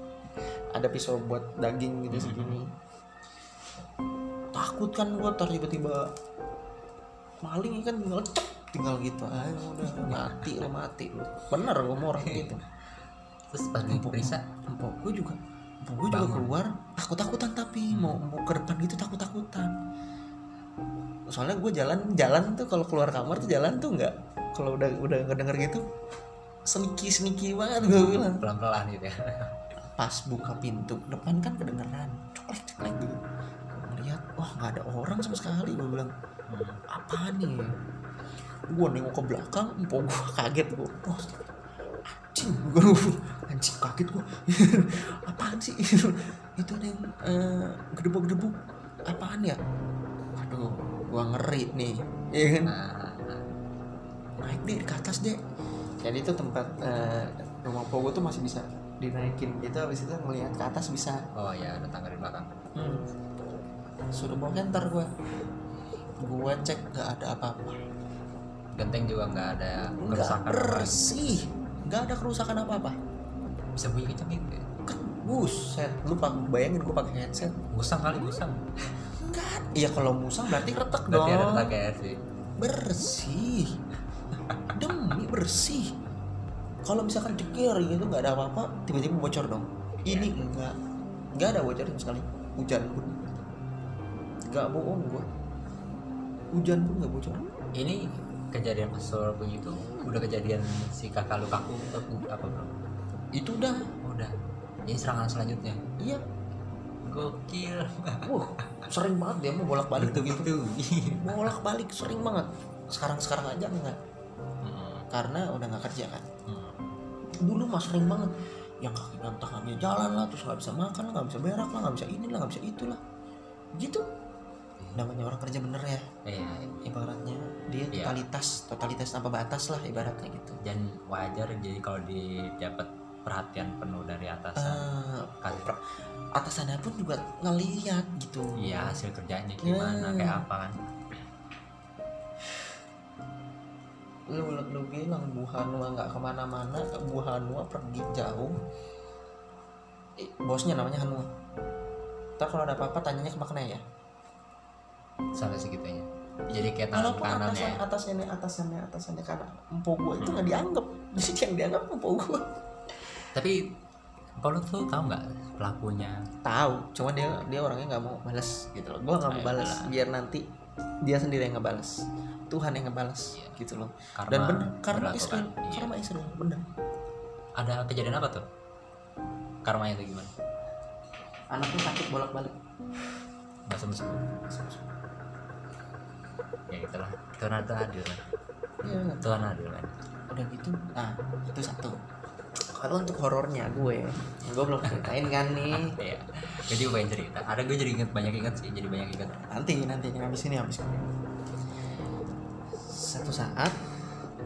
ada pisau buat daging gitu segini takut kan gua tar tiba-tiba maling kan tinggal cek tinggal gitu ayo udah mati lo mati. Lo bener gua mau orang gitu. Terus pas di periksa empok gue juga. Empok gue juga keluar. Takut takutan tapi mau mau ke depan gitu takut takutan soalnya gue jalan jalan tuh kalau keluar kamar tuh jalan tuh nggak kalau udah udah ngedenger gitu sneaky sneaky banget gue bilang. Pelan pelan gitu ya. Pas buka pintu depan kan kedengeran ceklek ceklek gitu. Melihat wah nggak ada orang sama sekali gue bilang. Apaan nih? Gue nengok ke belakang empok gue kaget gue wah anjing gue anjing kaget gue apaan sih? Itu ada yang eh, gedebuk-gedebuk. Apaan ya aduh gue ngeri nih. Ya kan? Nah, naik deh ke atas deh. Jadi itu tempat eh, rumah pogo tuh masih bisa dinaikin. Gitu habis itu ngelihat ke atas bisa. Oh ya ada tangga di belakang. Hmm. suruh bawa kantor gue gue cek nggak ada apa-apa. Genteng juga nggak ada kerusakan bersih. Nggak ada kerusakan apa-apa. Bisa bunyi kencang gitu kan buset. Lu pak bayangin gue pakai headset. Musang kali musang enggak iya kalau musang berarti retak dong berarti ada tangga ya sih bersih. Demi bersih. Kalau misalkan ceker gitu nggak ada apa-apa tiba-tiba bocor dong. Ini enggak nggak ada bocor sama sekali. Hujan pun. Nggak bohong gua. Hujan pun nggak bocor. Ini kejadian pas suara bunyi itu udah kejadian si kakak lu kaku apa apa bro itu udah. Udah. Ini serangan selanjutnya? Iya gokil. Wah sering banget dia mau bolak-balik tuh gitu. Itu bolak-balik sering banget. Sekarang-sekarang aja enggak. Karena udah nggak kerja kan? Dulu mah sering banget. Yang kaki dan tangannya jalan lah terus nggak bisa makan lah nggak bisa berak lah nggak bisa ini lah nggak bisa itu lah. Gitu. Namanya orang kerja bener ya. Iya. Ibaratnya dia Iya. totalitas totalitas tanpa batas lah ibaratnya gitu. Dan wajar jadi kalau didapat perhatian penuh dari atasan. Eh, kasih atasannya pun juga ngeliat gitu. Iya hasil kerjanya gimana Hmm. kayak apa kan. Lu lu bilang Bu Hanua nggak ke mana-mana Bu Hanua pergi jauh. Eh, bosnya namanya Hanua. Ntar kalau ada apa-apa tanyanya ke makna ya? Sampai segitunya. Jadi kayak tangan Walaupun kanan atasan, ya. atasannya atasannya atasannya karena empok gua itu nggak dianggap. Jadi yang dianggap empok gua tapi kalau tuh tahu nggak pelakunya? Tahu cuma dia dia orangnya nggak mau balas gitu loh. Gua nggak mau balas biar nanti dia sendiri yang ngebalas Tuhan yang ngebalas Iya. gitu loh. Karma dan bener karma Israel kan? Iya. karma Israel bener. Ada kejadian apa tuh? Karmanya itu gimana? Anaknya sakit bolak balik nggak sembuh ya gitulah Tuhan itu adil Iya, Tuhan adil kan udah gitu nah itu satu kalau untuk horornya gue gue belum ceritain kan nih Iya, gue juga pengen cerita. Ada gue jadi inget banyak inget sih, jadi banyak inget. nanti nanti habis ini habis ini satu saat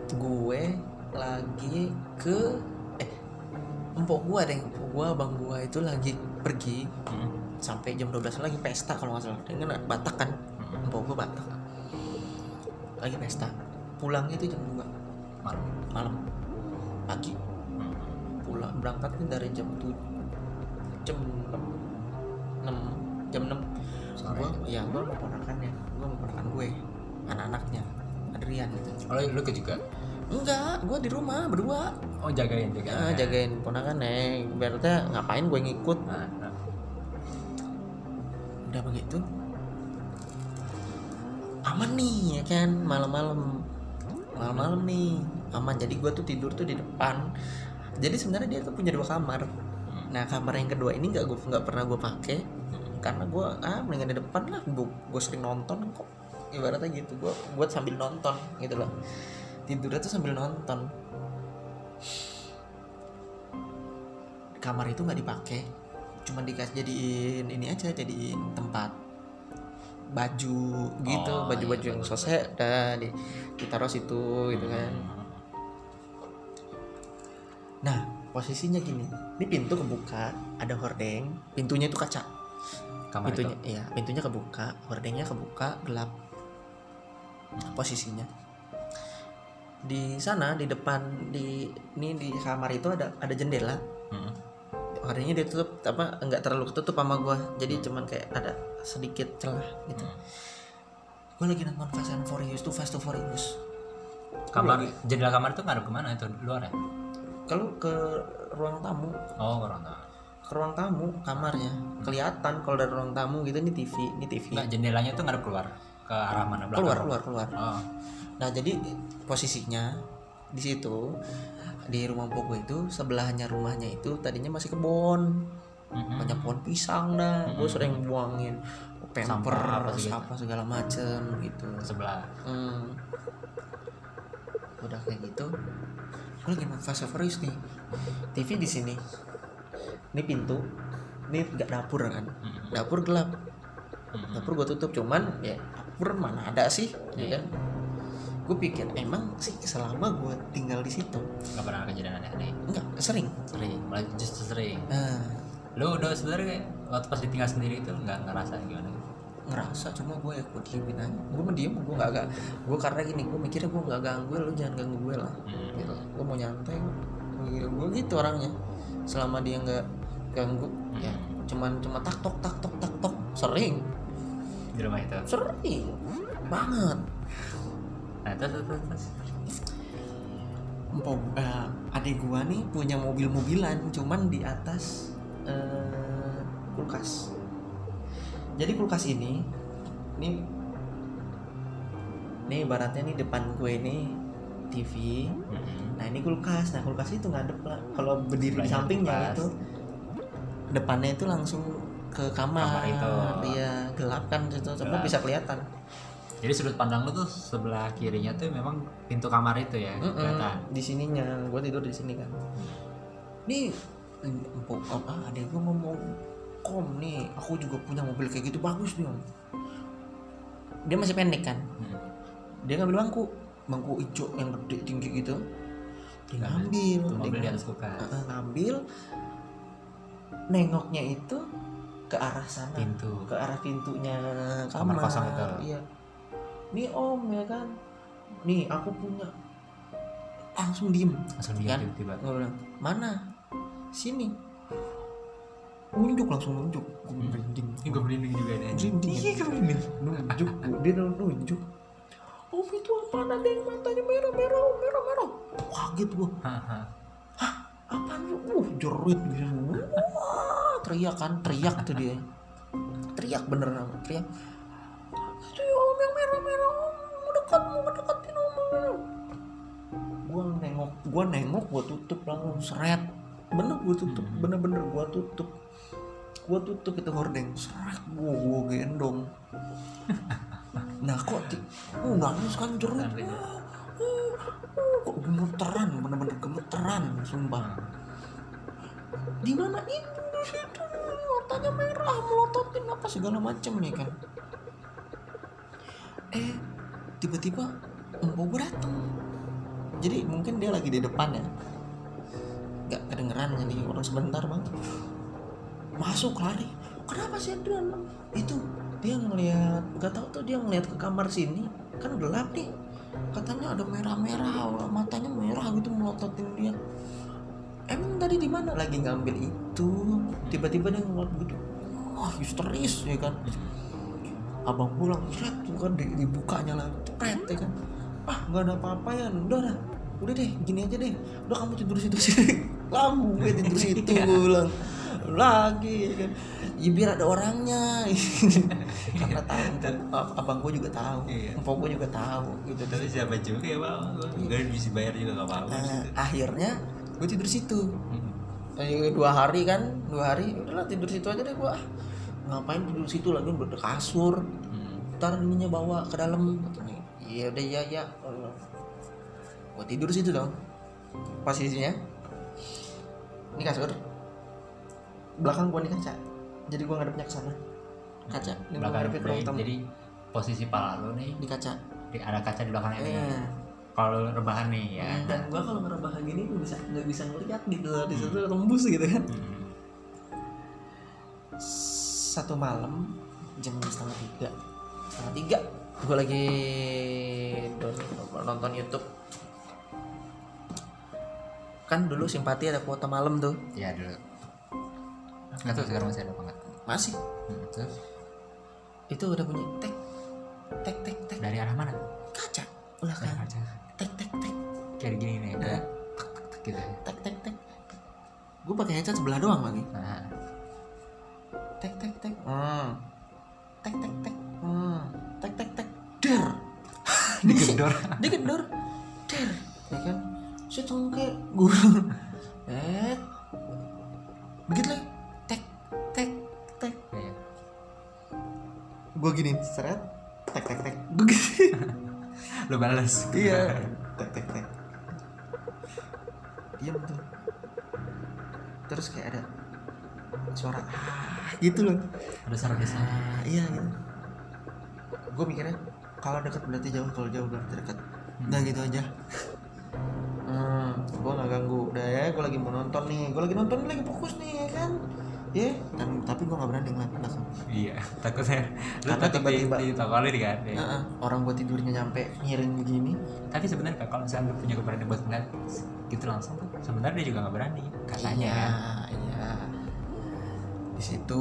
gue lagi ke eh empok gue deh empok gue abang gue itu lagi pergi Hmm. sampai jam 12 lagi pesta kalau nggak salah dengan Batak kan Hmm. empok gue Batak lagi pesta pulangnya itu jam 2 Malam. malam pagi. Pulang berangkatnya dari jam 7 jam 6 6 jam 6 Sore. gue ya gue mau ponakannya gue mau ponakan gue anak-anaknya Adrian gitu Oh, lu, ke juga? enggak gue di rumah berdua Oh, jagain jagain. ya, jagain ponakannya berarti ngapain gue ngikut Nah, nah. udah begitu aman nih ya kan malam-malam malam-malam nih aman jadi gue tuh tidur tuh di depan jadi sebenarnya dia tuh punya dua kamar. Nah kamar yang kedua ini nggak gue nggak pernah gue pakai. Karena gue ah mendingan di depan lah. Gue gue sering nonton kok. Ibaratnya gitu. Gue buat sambil nonton gitu loh. Tidurnya tuh sambil nonton. Kamar itu nggak dipakai. Cuma dikasih jadiin ini aja jadiin tempat. Baju gitu. Oh, baju-baju iya, yang dah di, ditaruh situ gitu kan. Hmm. Nah posisinya gini. Ini pintu kebuka ada hordeng. Pintunya itu kaca. Kamar pintunya itu iya pintunya kebuka hordengnya kebuka gelap posisinya. Di sana di depan di ini di kamar itu ada ada jendela. Hmm. hordengnya ditutup apa enggak terlalu ketutup sama gua. Jadi cuman kayak ada sedikit celah gitu. Hmm. gua lagi nonton Fast and Furious tuh Fast and Furious. Kamar jendela kamar itu ngadep ke mana? Itu luar ya kalau ke ruang tamu. Oh orang tahu ke ruang tamu kamarnya. Kelihatan kalau dari ruang tamu gitu ini TV ini TV Nggak, jendelanya tuh ngadep keluar. Ke arah mana belakang? Keluar keluar keluar. Oh. Nah jadi posisinya di situ di rumah poko itu sebelahnya rumahnya itu tadinya masih kebun Mhm. banyak pohon pisang dah. Gue Mm-mm. sering buangin Sampah apa apa, segala- apa segala macem gitu. Ke sebelah. Hmm. udah kayak gitu gue lagi nonton Fast and Furious nih. TV di sini. Ini pintu. Ini nggak dapur kan? Dapur gelap. Dapur gue tutup cuman ya dapur mana ada sih? Ya Iya. kan? Gue pikir emang sih selama gue tinggal di situ nggak pernah kejadian aneh-aneh? Enggak sering. Sering malah justru sering. Nah, lu udah sebenarnya waktu pas ditinggal sendiri itu nggak ngerasa gimana ngerasa cuma gue ya gue diemin aja. Gue mendiem gue nggak gak gue karena gini gue mikirnya gue nggak ganggu lu jangan ganggu gue lah. Hmm. gitu. Gue mau nyantai gue gitu orangnya. Selama dia nggak ganggu ya cuman cuma tak tok tak tok tak tok sering. Di rumah itu? Sering. Banget. Nah terus terus terus. Empok, eh, adik gua nih punya mobil-mobilan cuman di atas eh, kulkas. Jadi kulkas ini, ini, ini ibaratnya nih depan gue ini TV. Mhm. Nah ini kulkas. Nah kulkas itu ngadep lah. Kalau berdiri di sampingnya kulkas. itu, depannya itu langsung ke kamar. Kamar itu. Iya gelap kan itu, semua Gelap. bisa kelihatan. jadi sudut pandang lu tuh sebelah kirinya tuh memang pintu kamar itu ya kelihatan di sininya gue tidur di sini kan nih empuk apa ada gue ngomong kom nih aku juga punya mobil kayak gitu bagus nih om dia masih pendek kan? Hmm. dia ngambil bangku. Bangku hijau yang gede tinggi gitu. Dia ngambil. Tuh, dia mobil ngambil, ngambil. Nengoknya itu ke arah sana. Pintu. Ke arah pintunya Kamar kamar, kosong itu. iya. Nih om ya kan? Nih aku punya. Langsung diem. Langsung dia Kan? tiba-tiba. Bilang mana? Sini nunjuk langsung nunjuk. Gue Hmm. merinding. Ini gue merinding juga deh merinding Iya, gue merinding. Nunjuk dia nunjuk. Om itu apa ada yang matanya merah merah merah merah. Kaget gua. Haha. apa uh jerit gitu wah teriak kan teriak tuh dia. Teriak bener teriak. Itu ya om yang merah merah om. Mau dekat mau mendekatin om om." gua nengok gua nengok gua tutup langsung. Seret. Bener gua tutup. Hmm. bener-bener gua tutup gua tutup itu hordeng. Seret gua gua gendong nah kok uh, nangis kan Nangis. Uh, uh, uh, kok gemeteran bener-bener gemeteran sumpah. Di mana itu? Di situ. Matanya merah melototin apa segala macam nih kan. Eh tiba-tiba empok gue datang jadi mungkin dia lagi di depan ya. Nggak kedengeran jadi orang sebentar bang masuk lari. Kenapa sih Adrian itu dia ngelihat nggak tahu tuh dia ngelihat ke kamar sini kan gelap nih. Katanya ada merah-merah matanya merah gitu melototin dia. Emang tadi di mana? Lagi ngambil itu tiba-tiba dia ngeliat gitu. Wah histeris ya kan? Abang pulang seret tuh kan di- dibukanya lah pret ya kan? Ah nggak ada apa-apa ya udah dah udah deh gini aja deh. Udah kamu tidur situ sini lagu gue tidur situ Iya. gue bilang lagi ya kan. Ya biar ada orangnya. Karena tahu ab- abang gue juga tahu Iya. empok gue juga tahu gitu. Tapi siapa juga ya bang? Gue bisa bayar juga gak apa-apa. Nah, akhirnya gue tidur situ. Hmm. Eh, dua hari kan dua hari udahlah tidur situ aja deh gua. Ngapain tidur situ lagi? Udah kasur. Hmm. ntar ininya bawa ke dalam. Iya udah iya ya gua tidur situ dong posisinya. Ini kasur belakang gua nih kaca. Jadi gua ngadepnya ke sana. Kaca. Ini gua belakang ngadepin ruang jadi, tamu. jadi posisi pala lu nih di kaca. di, ada kaca di belakangnya nih. Iya. kalau rebahan nih ya. Kan? dan gua kalau ngerabah gini nggak bisa nggak bisa ngeliat gitu di situ tembus gitu kan. Hmm. satu malam jam setengah tiga. Setengah tiga gue lagi nonton YouTube. Kan dulu simpati ada kuota malam tuh. Ya dulu nggak tahu sekarang masih ada apa nggak masih? Hmm, terus itu udah bunyi tek tek tek tek. Dari arah mana? Kaca. Dari belakang kaca. Tek tek tek. Kayak gini nih Nah. kayak tek tek tek gitu ya. Tek tek tek. Gue pakai headset sebelah doang lagi. Nah. Tek tek tek. Hmm. tek tek tek. Hmm. tek tek tek. Der. Digedor. Digedor. Der. Ya kan? Saya cengke gue eh. Begitu lagi gue gini seret tek tek tek. Gue gini. Lu balas iya. Tek tek tek. Diam tuh. Terus kayak ada suara ah gitu loh. Ada suara desa ah iya gitu. Gue mikirnya kalau dekat berarti jauh kalau jauh berarti dekat udah gitu aja. Hmm, gue nggak ganggu. Udah ya gue lagi mau nonton nih. Gue lagi nonton lagi fokus nih ya kan ya dan tapi gue nggak berani ngeliat belakang iya takutnya lu Karena takut di, tiba-tiba- di tokolin kan? Ya. Heeh, orang gue tidurnya nyampe miring begini. Tapi sebenarnya kalau misalnya lu punya keberanian buat ngeliat gitu langsung tuh sebenarnya dia juga nggak berani katanya. Iya kan iya. Di situ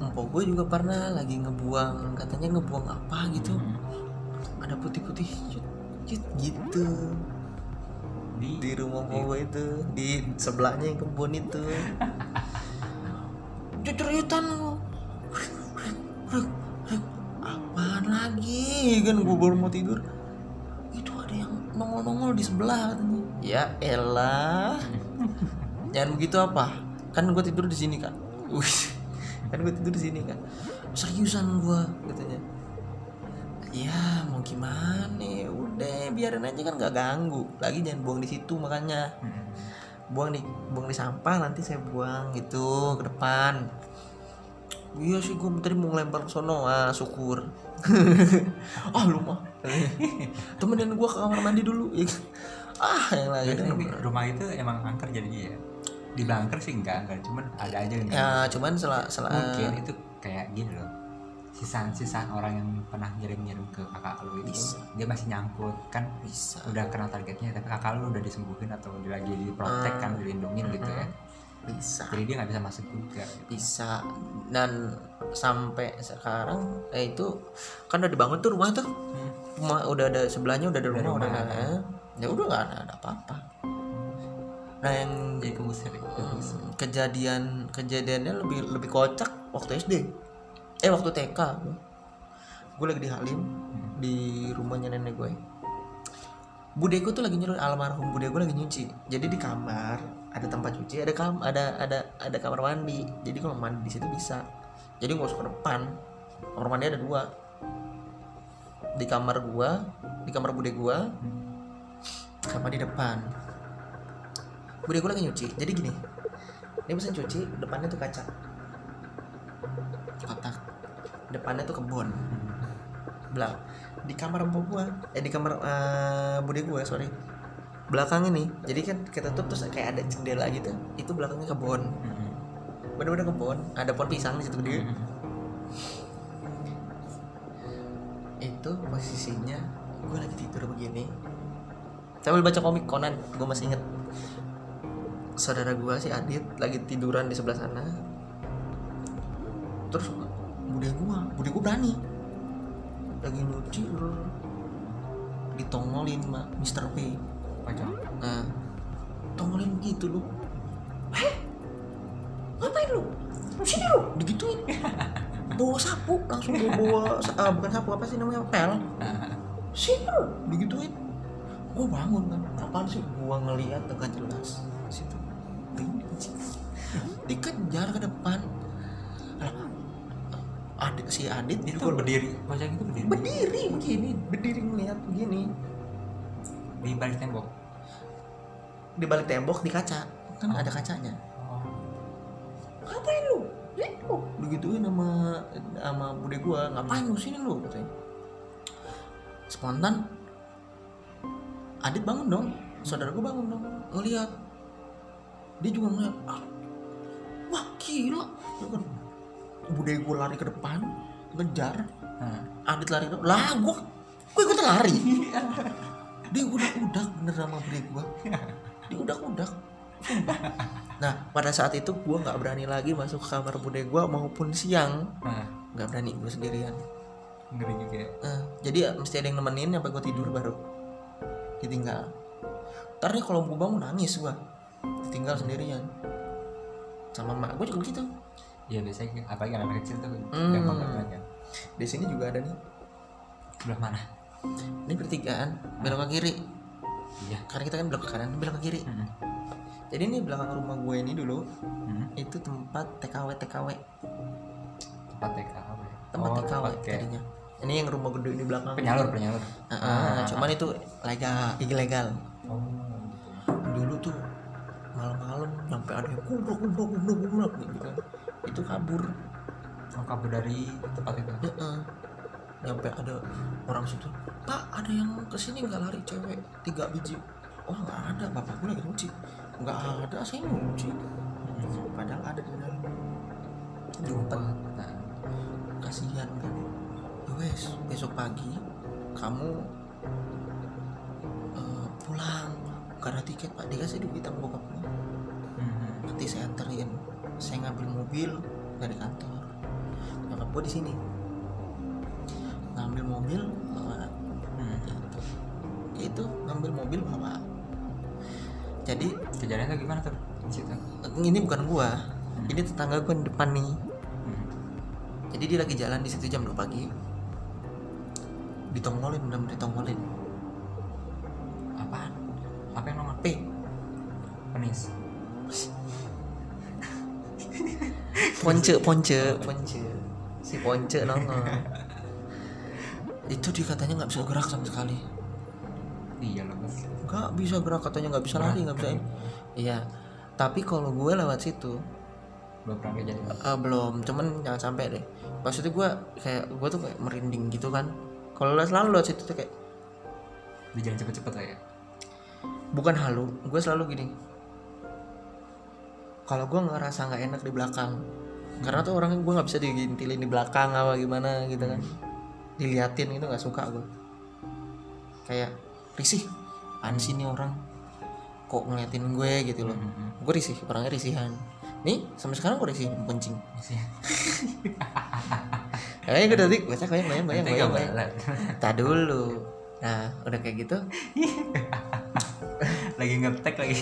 empok gue juga pernah lagi ngebuang katanya ngebuang apa gitu. Hmm. ada putih-putih gitu. Di, di rumah gue itu di sebelahnya yang kebun itu ceritan lu apaan lagi? Kan gue baru mau tidur. Itu ada yang nongol-nongol di sebelah katanya. Ya elah. Jangan begitu apa? Kan gue tidur di sini kan kan gue tidur di sini kan seriusan gue katanya. Ya mau gimana? Udah biarin aja kan gak ganggu. Lagi jangan buang di situ makanya. Buang di buang di sampah nanti saya buang gitu ke depan. Iya sih gue tadi mau ngelempar ke sono ah syukur. Ah lu mah temenin gue ke kamar mandi dulu. Ah yang lagi. rumah itu emang angker jadinya ya? Di angker sih enggak enggak. Cuman ada aja ya cuman setelah setelah mungkin itu kayak gini loh sisaan-sisaan orang yang pernah ngirim-ngirim ke kakak lu itu Bisa. dia masih nyangkut kan? Bisa. Udah kena targetnya tapi kakak lu udah disembuhin atau dia lagi diprotek kan dilindungin gitu ya. Bisa. Jadi dia nggak bisa masuk juga gitu. bisa. Dan sampai sekarang eh itu kan udah dibangun tuh rumah tuh. Hmm. rumah udah ada sebelahnya udah ada Ada rumah, udah rumah. ada. Ya udah nggak ada, ada apa-apa. Nah yang jadi ya kemusir. Hmm, kejadian kejadiannya lebih lebih kocak waktu SD eh waktu TK gue lagi di Halim di rumahnya nenek gue bude gue tuh lagi nyuruh almarhum bude gue lagi nyuci. Jadi di kamar ada tempat cuci ada kam ada ada ada kamar mandi. Jadi kalau mandi di situ bisa. Jadi nggak usah ke depan kamar mandi ada dua. Di kamar gua di kamar bude gua sama di depan. Bude gua lagi nyuci. Jadi gini dia mesin cuci depannya tuh kaca. Kotak depannya tuh kebun. Belak di kamar empok gua eh di kamar eh, bude gua sorry. Belakang ini jadi kan kita tutup terus kayak ada jendela gitu itu belakangnya kebun. Hmm. bener-bener kebun ada pohon pisang di situ gede Hmm. itu posisinya gue lagi tidur begini. Sambil baca komik Conan gue masih inget. Saudara gue si Adit lagi tiduran di sebelah sana. Terus bude gue bude gue berani. Lagi nyuci ditongolin mak Mr. P. Pocong. nah tongolin gitu lu. Heh ngapain lu? Lu sini lu? Digituin. Bawa sapu langsung bawa, bawa ah, bukan sapu apa sih namanya? Pel. Sini lu? Digituin. Gue bangun kan. Apaan sih? Gue ngeliat dengan jelas. Situ. Dikejar ke depan si Adit itu itu berdiri. Pocong itu berdiri? Berdiri begini berdiri ngeliat begini. Di balik tembok? Di balik tembok di kaca. Kan Oh. ada kacanya. Oh. ngapain lu? Lihat lu digituin sama sama bude gua? Ngapain lu sini lu? Katanya. Spontan. Adit bangun dong. Saudara gue bangun dong. Ngeliat. Dia juga ngeliat ah, wah gila Ya kan. bude gue lari ke depan ngejar. Nah, Adit lari ke depan lah gue gue ikutan lari. Dia udah-udah bener sama bude gue dia udah-udah nah pada saat itu gue nggak berani lagi masuk ke kamar bude gue maupun siang. Nah, nggak berani gue sendirian. Ngeri juga ya. Eh, jadi mesti ada yang nemenin sampai gue tidur baru. Ditinggal. Ntar nih kalau gue bangun nangis gue ditinggal sendirian. Sama mak gue juga gitu Iya biasanya apalagi anak kecil tuh Hmm. gampang banget kan. di sini juga ada nih Sebelah mana? ini pertigaan belok ke kiri Iya. karena kita kan belok ke kanan belok ke kiri Mm-mm. jadi ini belakang rumah gue ini dulu Mm. itu tempat TKW TKW Tempat TKW. tempat Oh, TKW tempat kayak ini yang rumah gede di belakang penyalur penyalur. Ah, ah, cuman itu legal ilegal Oh. gitu. dulu tuh malam-malam sampai ada yang kublok kublok kublok kublok gitu kan itu kabur. Oh kabur dari tempat itu. Heeh. nyampe ada orang situ. Pak ada yang ke sini nggak lari cewek? Tiga biji. Oh nggak ada bapak gue lagi nyuci nggak ada saya nyuci padahal ada di dalam. Diumpat Nah, kasihan kan? Ya wes besok pagi kamu eh, pulang. Karena tiket pak dikasih duit sama bokap gue mm. nanti saya anterin saya ngambil mobil dari kantor nyokap gue di sini ngambil mobil bawa Mm. gitu itu ngambil mobil bawa jadi Kejadiannya gimana tuh? Situ. ini bukan gua ini tetangga gua di depan nih Mm. jadi dia lagi jalan di situ jam 2 pagi ditongolin benar ditongolin ponce ponce ponce si ponce nongol. Itu dia katanya nggak bisa gerak sama sekali. Iya loh nggak bisa gerak katanya nggak bisa lari nggak bisa iya. Tapi kalau gue lewat situ Belum pernah kejadian. eh, belum. Cuman jangan sampai deh. Maksudnya gue kayak gue tuh kayak merinding gitu kan. Kalau selalu lewat situ tuh kayak Di jalan cepet-cepet lah ya. bukan halu. Gue selalu gini. Kalau gue ngerasa nggak enak di belakang karena tuh orangnya gue nggak bisa digintilin di belakang apa gimana gitu kan. Diliatin itu nggak suka gue kayak risih sih nih orang? Kok ngeliatin gue? gitu loh. Mm-mm. gue risih orangnya risihan. Nih sampai sekarang gue risih pencing Iya. kayaknya gue tadi goyang Nanti goyang gak goyang balat. tak dulu. Nah udah kayak gitu lagi ngetek lagi.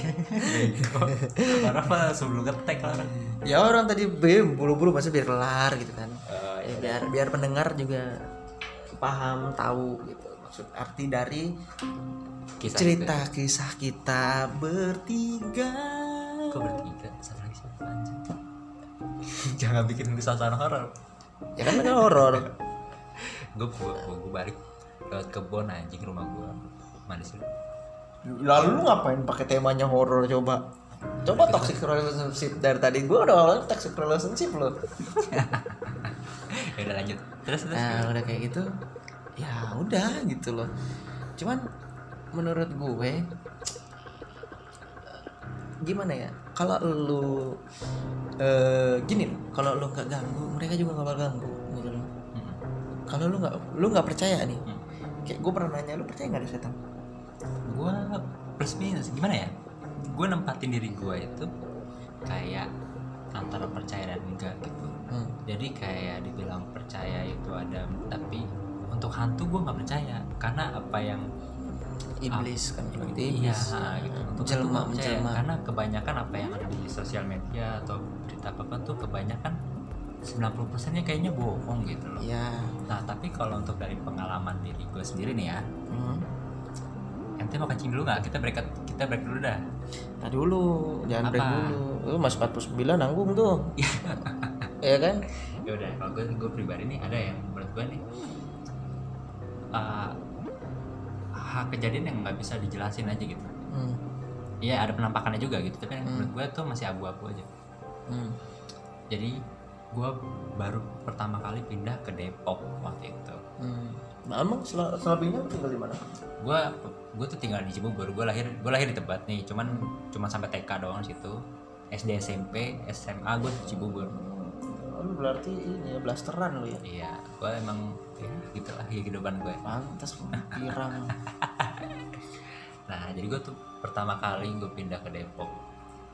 Orang mah sebelum ngetek lah ya orang tadi bem buru-buru pasti biar kelar gitu kan Oh, Ya, biar biar pendengar juga paham tahu gitu maksud arti dari Kisah cerita kisah kita bertiga itu. Kok bertiga? Satu lagi siapa? Jangan bikin suasana horor. ya kan mereka horor Gue gue gue balik lewat kebun anjing rumah gue. Mana sih? Lu? lalu lu ngapain pakai temanya horor coba coba toxic relationship dari tadi gue udah awalnya toxic relationship loh ya udah lanjut. Terus terus. nah udah kayak gitu ya udah gitu loh cuman menurut gue gimana ya kalau lu eh gini kalau lu nggak ganggu mereka juga nggak bakal ganggu gitu loh Mm-mm. kalau lu nggak lu nggak percaya nih Hmm. kayak gue pernah nanya lu percaya nggak ada setan gue plus minus. Gimana ya? Gue nempatin diri gue itu kayak antara percaya dan enggak gitu. Hmm. jadi kayak dibilang percaya itu ada tapi untuk hantu gue nggak percaya. Karena apa yang iblis kan bilang itu iya iblis. gitu. Untuk percaya. karena kebanyakan apa yang ada di sosial media atau berita apa tuh kebanyakan 90% nya kayaknya bohong gitu loh. Ya nah tapi kalau untuk dari pengalaman diri gue sendiri nih ya hmm. Ente mau kencing dulu nggak kita break kita break dulu dah Nah dulu, jangan break Apa? dulu. Lu masih 49 nanggung tuh. ya kan? ya udah kalau gue gue pribadi nih ada yang menurut gue nih uh, hak kejadian yang nggak bisa dijelasin aja gitu Hmm. Iya ada penampakannya juga gitu tapi yang Hmm. menurut gue tuh masih abu-abu aja Hmm. jadi gue baru pertama kali pindah ke Depok waktu itu Hmm. nah, emang sel selebihnya lu tinggal di mana gue gue tuh tinggal di Cibubur gue lahir gue lahir di Tebet nih cuman cuma sampai TK doang situ. SD SMP SMA gue di Cibubur. Oh, lu berarti ini ya blasteran lu ya? Iya gue emang ya gitulah kehidupan gue pantas pirang. Nah jadi gue tuh pertama kali gue pindah ke Depok.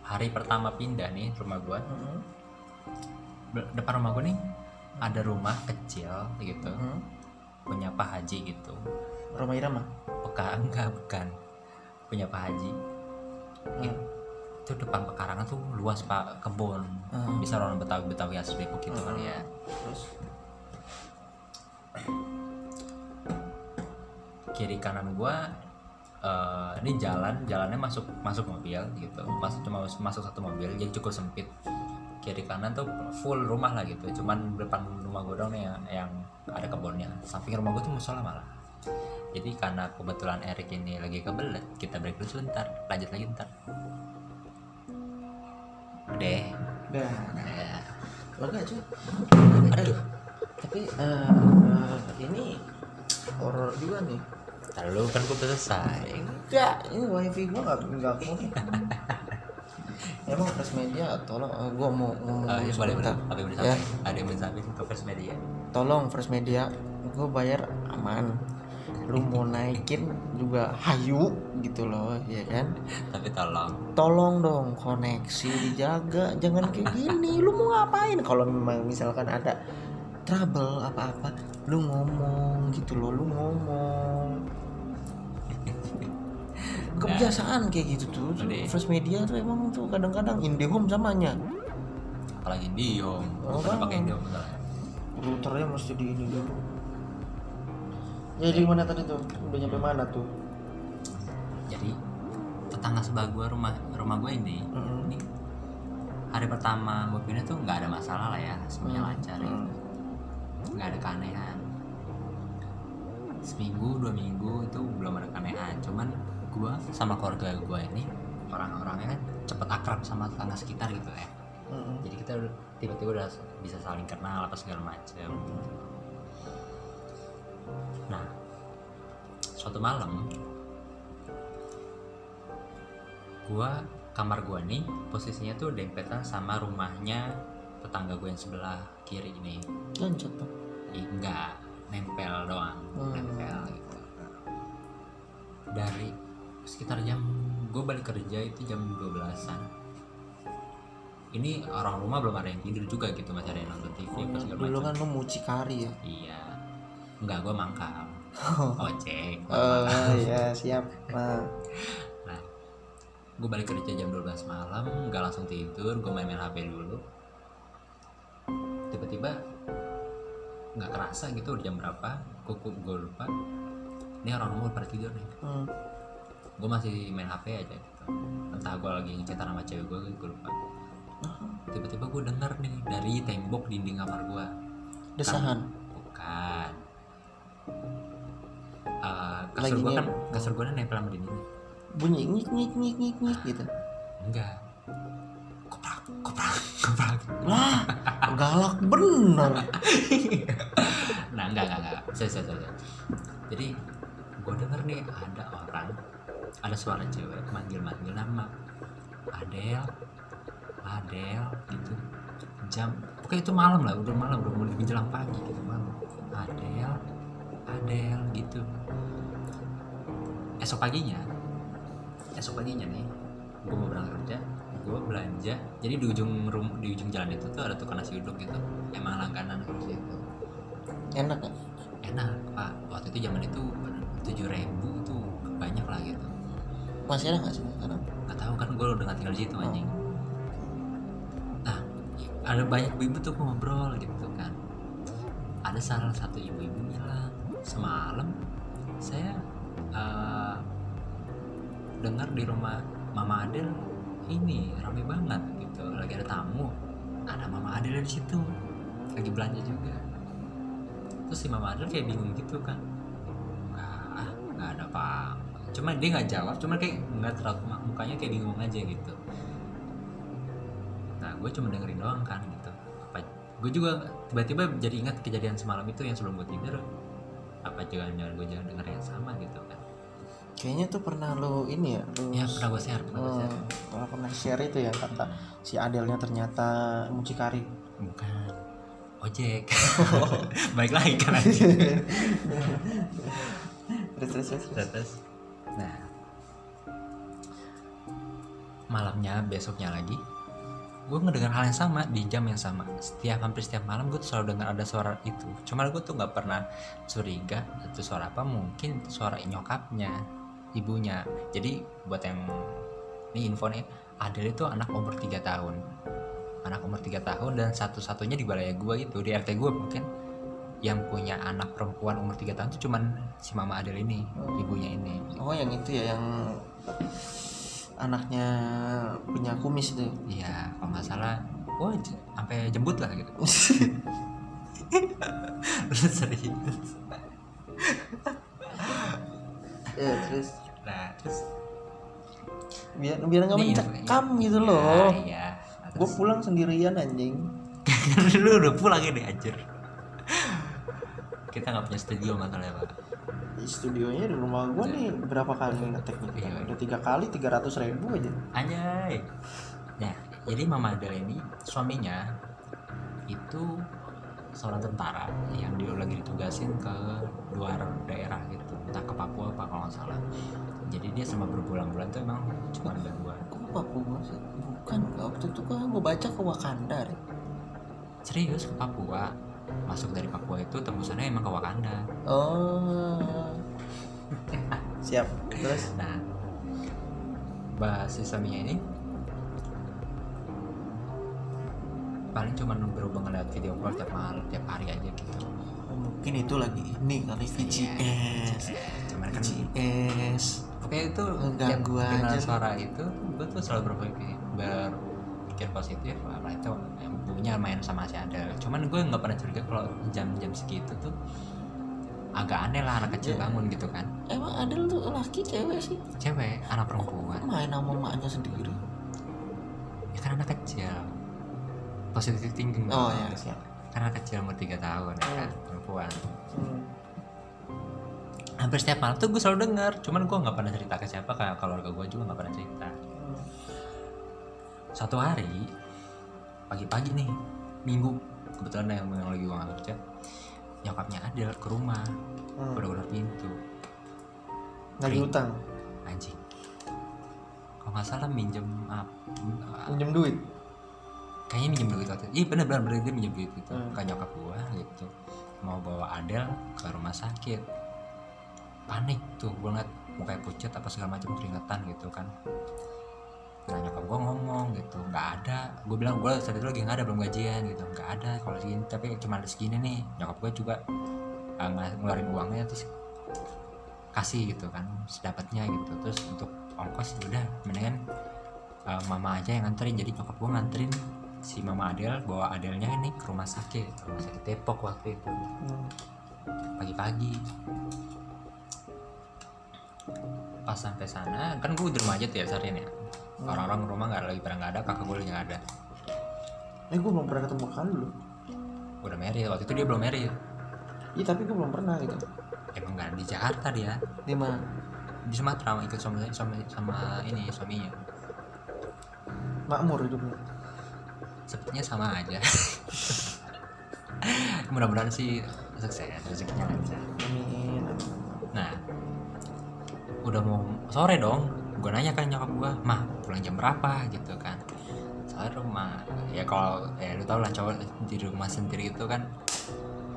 Hari pertama pindah nih rumah gue Mhm. Be- depan rumah gue nih ada rumah kecil gitu. Mhm. punya Pak Haji gitu Roma Irama Peka enggak bukan. Punya Pak Haji. Hmm. itu depan pekarangan tuh luas pak. Kebun. Hmm. bisa orang betawi betawi asli Depok gitu kali ya. Terus? Kiri kanan gua eh, ini jalan jalannya masuk masuk mobil gitu. Masuk cuma masuk satu mobil jadi cukup sempit. Kiri kanan tuh full rumah lah gitu. Cuman depan rumah gue dong nih yang, yang ada kebunnya. Samping rumah gue tuh musola malah jadi karena kebetulan Erik ini lagi kebelet kita break dulu sebentar. Lanjut lagi ntar. Udah. Dah ya. lega cuy aduh. Tapi eh, eh, ini horor juga nih. Ntar lu kan gue udah selesai. Enggak ini wifi gua nggak nggak connect emang Fresh Media tolong eh, gua mau ngomong Oh, dulu ya, boleh boleh. sebentar. apa yang boleh ya. Sampai ada yang boleh sampai ke first media? Tolong Fresh Media gua bayar aman lu mau naikin juga hayu gitu loh ya kan? Tapi tolong. Tolong dong koneksi dijaga. Jangan kayak gini. Lu mau ngapain? Kalau memang misalkan ada trouble apa-apa lu ngomong gitu loh lu ngomong. Kebiasaan kayak gitu tuh. Udah. Fresh Media tuh emang tuh kadang-kadang IndiHome samanya. Apalagi Indiom Oh, pada pakai. Indiom misalnya routernya mesti di ini dulu jadi mana tadi tuh udah nyampe mana tuh jadi tetangga sebelah gua rumah rumah gue ini Mm-mm. ini hari pertama gue pindah tuh nggak ada masalah lah ya semuanya Hmm. lancar gitu Hmm. nggak ada keanehan seminggu dua minggu itu belum ada keanehan cuman gua sama keluarga gua ini orang-orangnya kan cepet akrab sama tetangga sekitar gitu ya Mm-mm. jadi kita tiba-tiba udah bisa saling kenal apa segala macam nah suatu malam gua kamar gua nih posisinya tuh dempetan sama rumahnya tetangga gue yang sebelah kiri ini. Lanjut tuh Ih, enggak nempel doang Hmm. nempel gitu. Dari sekitar jam gue balik kerja itu jam 12an ini orang rumah belum ada yang tidur juga gitu masih ada yang nonton TV apa segala dulu kan lu mucikari ya? Iya enggak gue mangkal. Ojek Oh iya siap. Nah, nah gue balik kerja jam 12 malam nggak langsung tidur gue main-main HP dulu. Tiba-tiba nggak kerasa gitu udah jam berapa gue gue lupa. Ini orang udah pada tidur nih. Hmm. gue masih main HP aja gitu. Entah gue lagi ngechat sama cewek gue gue lupa. Tiba-tiba gue denger nih dari tembok dinding kamar gue desahan. bukan Eh, kasur gue kan kasur gue nempel sama dinding Bunyi nyik nyik nyik nyik nyik gitu. enggak. Koprak koprak koprak. Lah, galak bener. nah enggak enggak enggak. Saya saya saya jadi gue denger nih ada orang ada suara cewek manggil manggil nama. Adel Adel gitu. Jam pokoknya itu malam lah udah malam udah mau menjelang pagi gitu malam. Adel Adel gitu. Esok paginya esok paginya nih gue mau berangkat kerja gue belanja. Jadi di ujung rum di ujung jalan itu tuh ada tukang nasi uduk gitu emang langganan harus itu Enak gak? enak pak. Waktu itu zaman itu tujuh ribu tuh banyak lah gitu. Masih ada gak sih sekarang? nggak tahu kan gue udah nggak tinggal di situ anjing. Nah ada banyak ibu tuh ngobrol gitu kan. Ada salah satu ibu-ibu bilang semalam saya eh, dengar di rumah Mama Adel ini rame banget gitu. Lagi ada tamu. Ada Mama Adel di situ. Lagi belanja juga. Terus si Mama Adel kayak bingung gitu kan nggak nggak ada apa cuma dia nggak jawab cuma kayak nggak terlalu mukanya kayak bingung aja gitu. Nah gue cuma dengerin doang kan gitu. Apa gue juga tiba-tiba jadi ingat kejadian semalam itu yang sebelum gue tidur apa jangan-jangan gue jangan denger yang sama gitu kan. Kayaknya tuh pernah lo ini ya lo ya pernah gue share pernah gue Oh, share. pernah share itu ya kata si Adelnya ternyata mucikari. Bukan. Ojek. Baik lagi kan terus terus, terus. terus. Nah. Malamnya besoknya lagi gue ngedengar hal yang sama di jam yang sama. Setiap hampir setiap malam gue tuh selalu dengar ada suara itu. Cuman gue tuh nggak pernah curiga itu suara apa mungkin suara nyokapnya ibunya. Jadi buat yang ini info nih Adele itu anak umur 3 tahun. Anak umur 3 tahun dan satu-satunya di balai gue itu di RT gue mungkin yang punya anak perempuan umur 3 tahun itu cuman si mama Adele ini ibunya ini. Oh yang itu ya yang anaknya punya kumis itu. Iya kalau nggak salah wah sampai jembut lah gitu. Serius? Ya terus? Nah terus? Biar biar nggak mencekam info- gitu iya, loh iya gue pulang sendirian anjing. Lu udah pulang ini anjir. Kita nggak punya studio masalahnya pak studionya di rumah gue nih berapa kali ngetek nih Iya. udah tiga kali tiga ratus ribu aja. Anjay. Nah jadi mama Adele ini suaminya itu seorang tentara yang dia lagi ditugasin ke luar daerah gitu. Entah ke Papua apa kalau nggak salah. Jadi dia sama berbulan-bulan tuh emang cuma berdua kok Papua sih bukan waktu itu kan gue baca ke Wakanda deh. serius ke Papua masuk dari Papua itu tembusannya emang ke Wakanda. Oh. Siap. Terus? Nah bahas si suaminya ini paling cuma berhubungan lewat video call tiap malam tiap hari aja gitu. Mungkin itu lagi ini kali VCS cuman kan VCS Oke itu aja. suara itu gue tuh selalu berpikir berpikir positif apa itu punya main sama si Adele cuman gue nggak pernah curiga kalau jam-jam segitu tuh agak aneh lah anak kecil Iya. bangun gitu kan. Emang Adel tuh laki cewek sih? Cewek anak perempuan. Main sama maknya sendiri? Ya kan anak kecil. Positif thinking. Oh ya siap anak kecil umur 3 tahun ya kan perempuan. Hmm. hampir setiap malam tuh gue selalu dengar cuman gue nggak pernah cerita ke siapa kayak keluarga gue juga nggak pernah cerita satu hari pagi-pagi nih minggu kebetulan yang, yang lagi gue kerja nyokapnya Adel ke rumah. Hmm. udah udah pintu. Lagi utang anjing. Kalau nggak salah minjem apa pinjem duit? Kayaknya minjem duit waktu itu. Iya bener bener bener dia minjem duit gitu. Hmm. ke nyokap gua gitu. Mau bawa Adel ke rumah sakit. Panik tuh gua ngeliat mukanya pucat apa segala macam keringetan gitu kan nah nyokap gua ngomong gitu nggak ada. Gua bilang gua saat itu lagi nggak ada belum gajian gitu. Nggak ada kalau segini tapi cuma ada segini nih. Nyokap gua juga uh, ng- ngeluarin uangnya terus kasih gitu kan sedapatnya gitu. Terus untuk ongkos ya udah mendingan uh, mama aja yang nganterin. Jadi nyokap gua nganterin si mama Adel bawa Adelnya ini ke rumah sakit rumah sakit Depok waktu itu. Pagi-pagi. Pas sampai sana kan gue di rumah aja tuh ya seharian ya orang-orang rumah nggak lagi pada nggak ada kakak gue lagi nggak ada. Eh gue belum pernah ketemu kali lu. Udah married waktu itu dia belum married. Iya tapi gue belum pernah gitu. Emang nggak di Jakarta dia. Di mana? Di Sumatera ikut sama sama, sama ini suaminya. Makmur hidupnya. Sepertinya sama aja. Mudah-mudahan sih sukses rezekinya lancar. Amin. Nah, udah mau sore dong. Gue nanya kan nyokap gue, mah pulang jam berapa gitu kan? Soalnya rumah, ya kalau ya lu tau lah cowok di rumah sendiri itu kan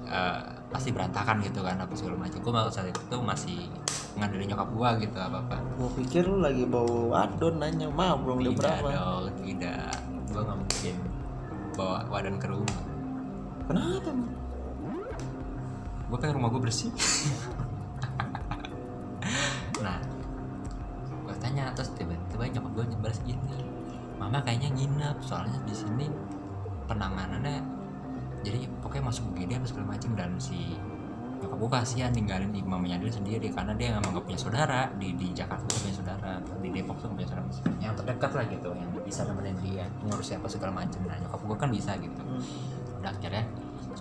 eh, pasti berantakan gitu kan apa segala macam. Gue saat itu masih ngandelin nyokap gue gitu apa apa. gue pikir lu lagi bawa wadon nanya mah belum Tidak udah berapa dong, tidak. Gue nggak mungkin bawa wadan ke rumah. kenapa gue kan rumah gue bersih tanya terus tiba-tiba nyokap gue nyebaras gini mama kayaknya nginep soalnya di sini penanganannya jadi pokoknya masuk UGD apa segala macam dan si nyokap gue kasihan ninggalin ibu mamanya dia sendiri karena dia emang gak punya saudara di di Jakarta tuh punya saudara di Depok tuh gak punya saudara. Yang terdekat lah gitu yang bisa nemenin dia ngurus apa segala macam nah nyokap gue kan bisa gitu. Hmm. udah akhirnya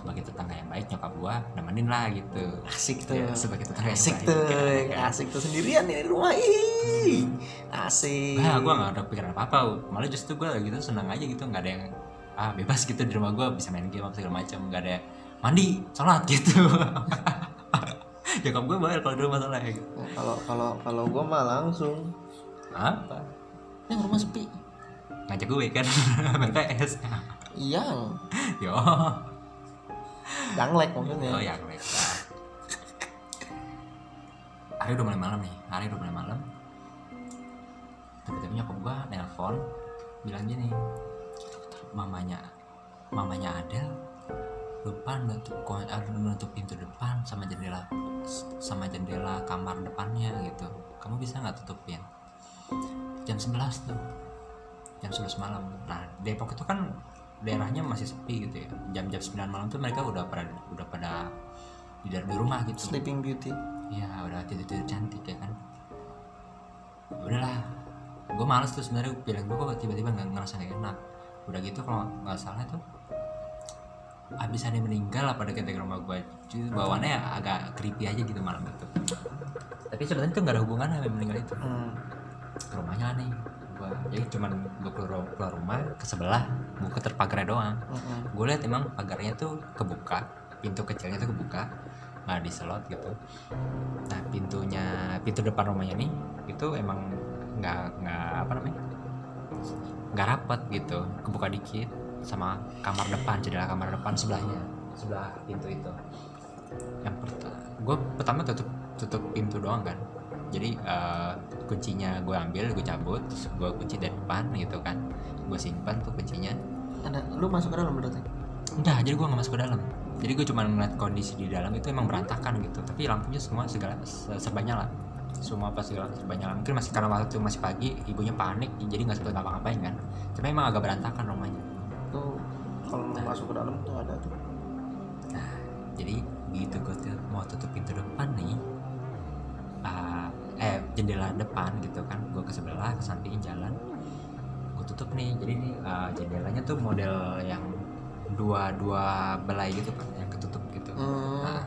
sebagai tetangga yang baik nyokap gue nemenin lah gitu. Asik tuh. Ya, sebagai tetangga yang asik baik, tuh kan, kan. asik tuh. Sendirian nih di rumah ih. Asik. Nah, gue gak ada pikiran apa-apa. Malah justru gue gitu senang aja gitu Gak ada yang ah bebas gitu di rumah gue bisa main game apa segala macam Gak ada mandi, sholat gitu. Nyokap gue bayar kalau di rumah sholat gitu Nah, kalau kalau kalau gue mah langsung. Apa? yang rumah sepi. Ngajak gue kan? Main PS iya Yo yang like maksudnya. Oh yang mereka Hari udah mulai malam nih. Hari udah mulai malam. Tiba-tiba nyokap gue nelpon Bilang gini Mamanya Mamanya Adel lupa nutup eh, nutup pintu depan sama jendela sama jendela kamar depannya gitu. Kamu bisa nggak tutupin? Jam 11 tuh. Jam 11 malam. Nah Depok itu kan daerahnya masih sepi gitu ya. Jam-jam 9 malam tuh mereka udah pada udah pada di, di rumah gitu. Sleeping beauty. Ya udah tidur tidur cantik ya kan. Udahlah gue males tuh sebenarnya bilang gue kok tiba-tiba nggak ngerasa gak enak. Udah gitu kalau nggak salah tuh abis ada yang meninggal apa deket ke rumah gue jadi bawaannya agak creepy aja gitu malam itu. Tapi sebenarnya tuh nggak ada hubungannya sama meninggal itu. Hmm. ke rumahnya nih gua jadi cuman gue keluar, keluar rumah ke sebelah buka terpagarnya doang. Mm-mm. gue lihat emang pagarnya tuh kebuka pintu kecilnya tuh kebuka nggak diselot gitu. Nah pintunya pintu depan rumahnya nih itu emang nggak nggak apa namanya nggak rapat gitu. Kebuka dikit sama kamar depan jendela kamar depan sebelahnya sebelah pintu itu. Yang pertama gue pertama tutup tutup pintu doang kan jadi eh, kuncinya gue ambil gue cabut terus gue kunci dari depan gitu kan. Gue simpan tuh kuncinya. Ada lu masuk ke dalam berarti? Enggak, jadi gue gak masuk ke dalam. Jadi gue cuma ngeliat kondisi di dalam itu emang berantakan gitu. Tapi lampunya semua segala se- serba nyala Semua apa segala serba nyala Mungkin masih karena waktu itu masih pagi Ibunya panik jadi gak sempet ngapa-ngapain kan. Tapi emang agak berantakan rumahnya. Tuh kalau lu masuk ke dalam tuh ada tuh. Jadi begitu gue tuh mau tutup pintu depan nih ah, Eh jendela depan gitu kan. Gue ke sebelah, ke samping jalan. Gue tutup nih Jadi nih ah, jendelanya tuh model yang dua dua belai gitu kan yang ketutup gitu. Hmm. Nah,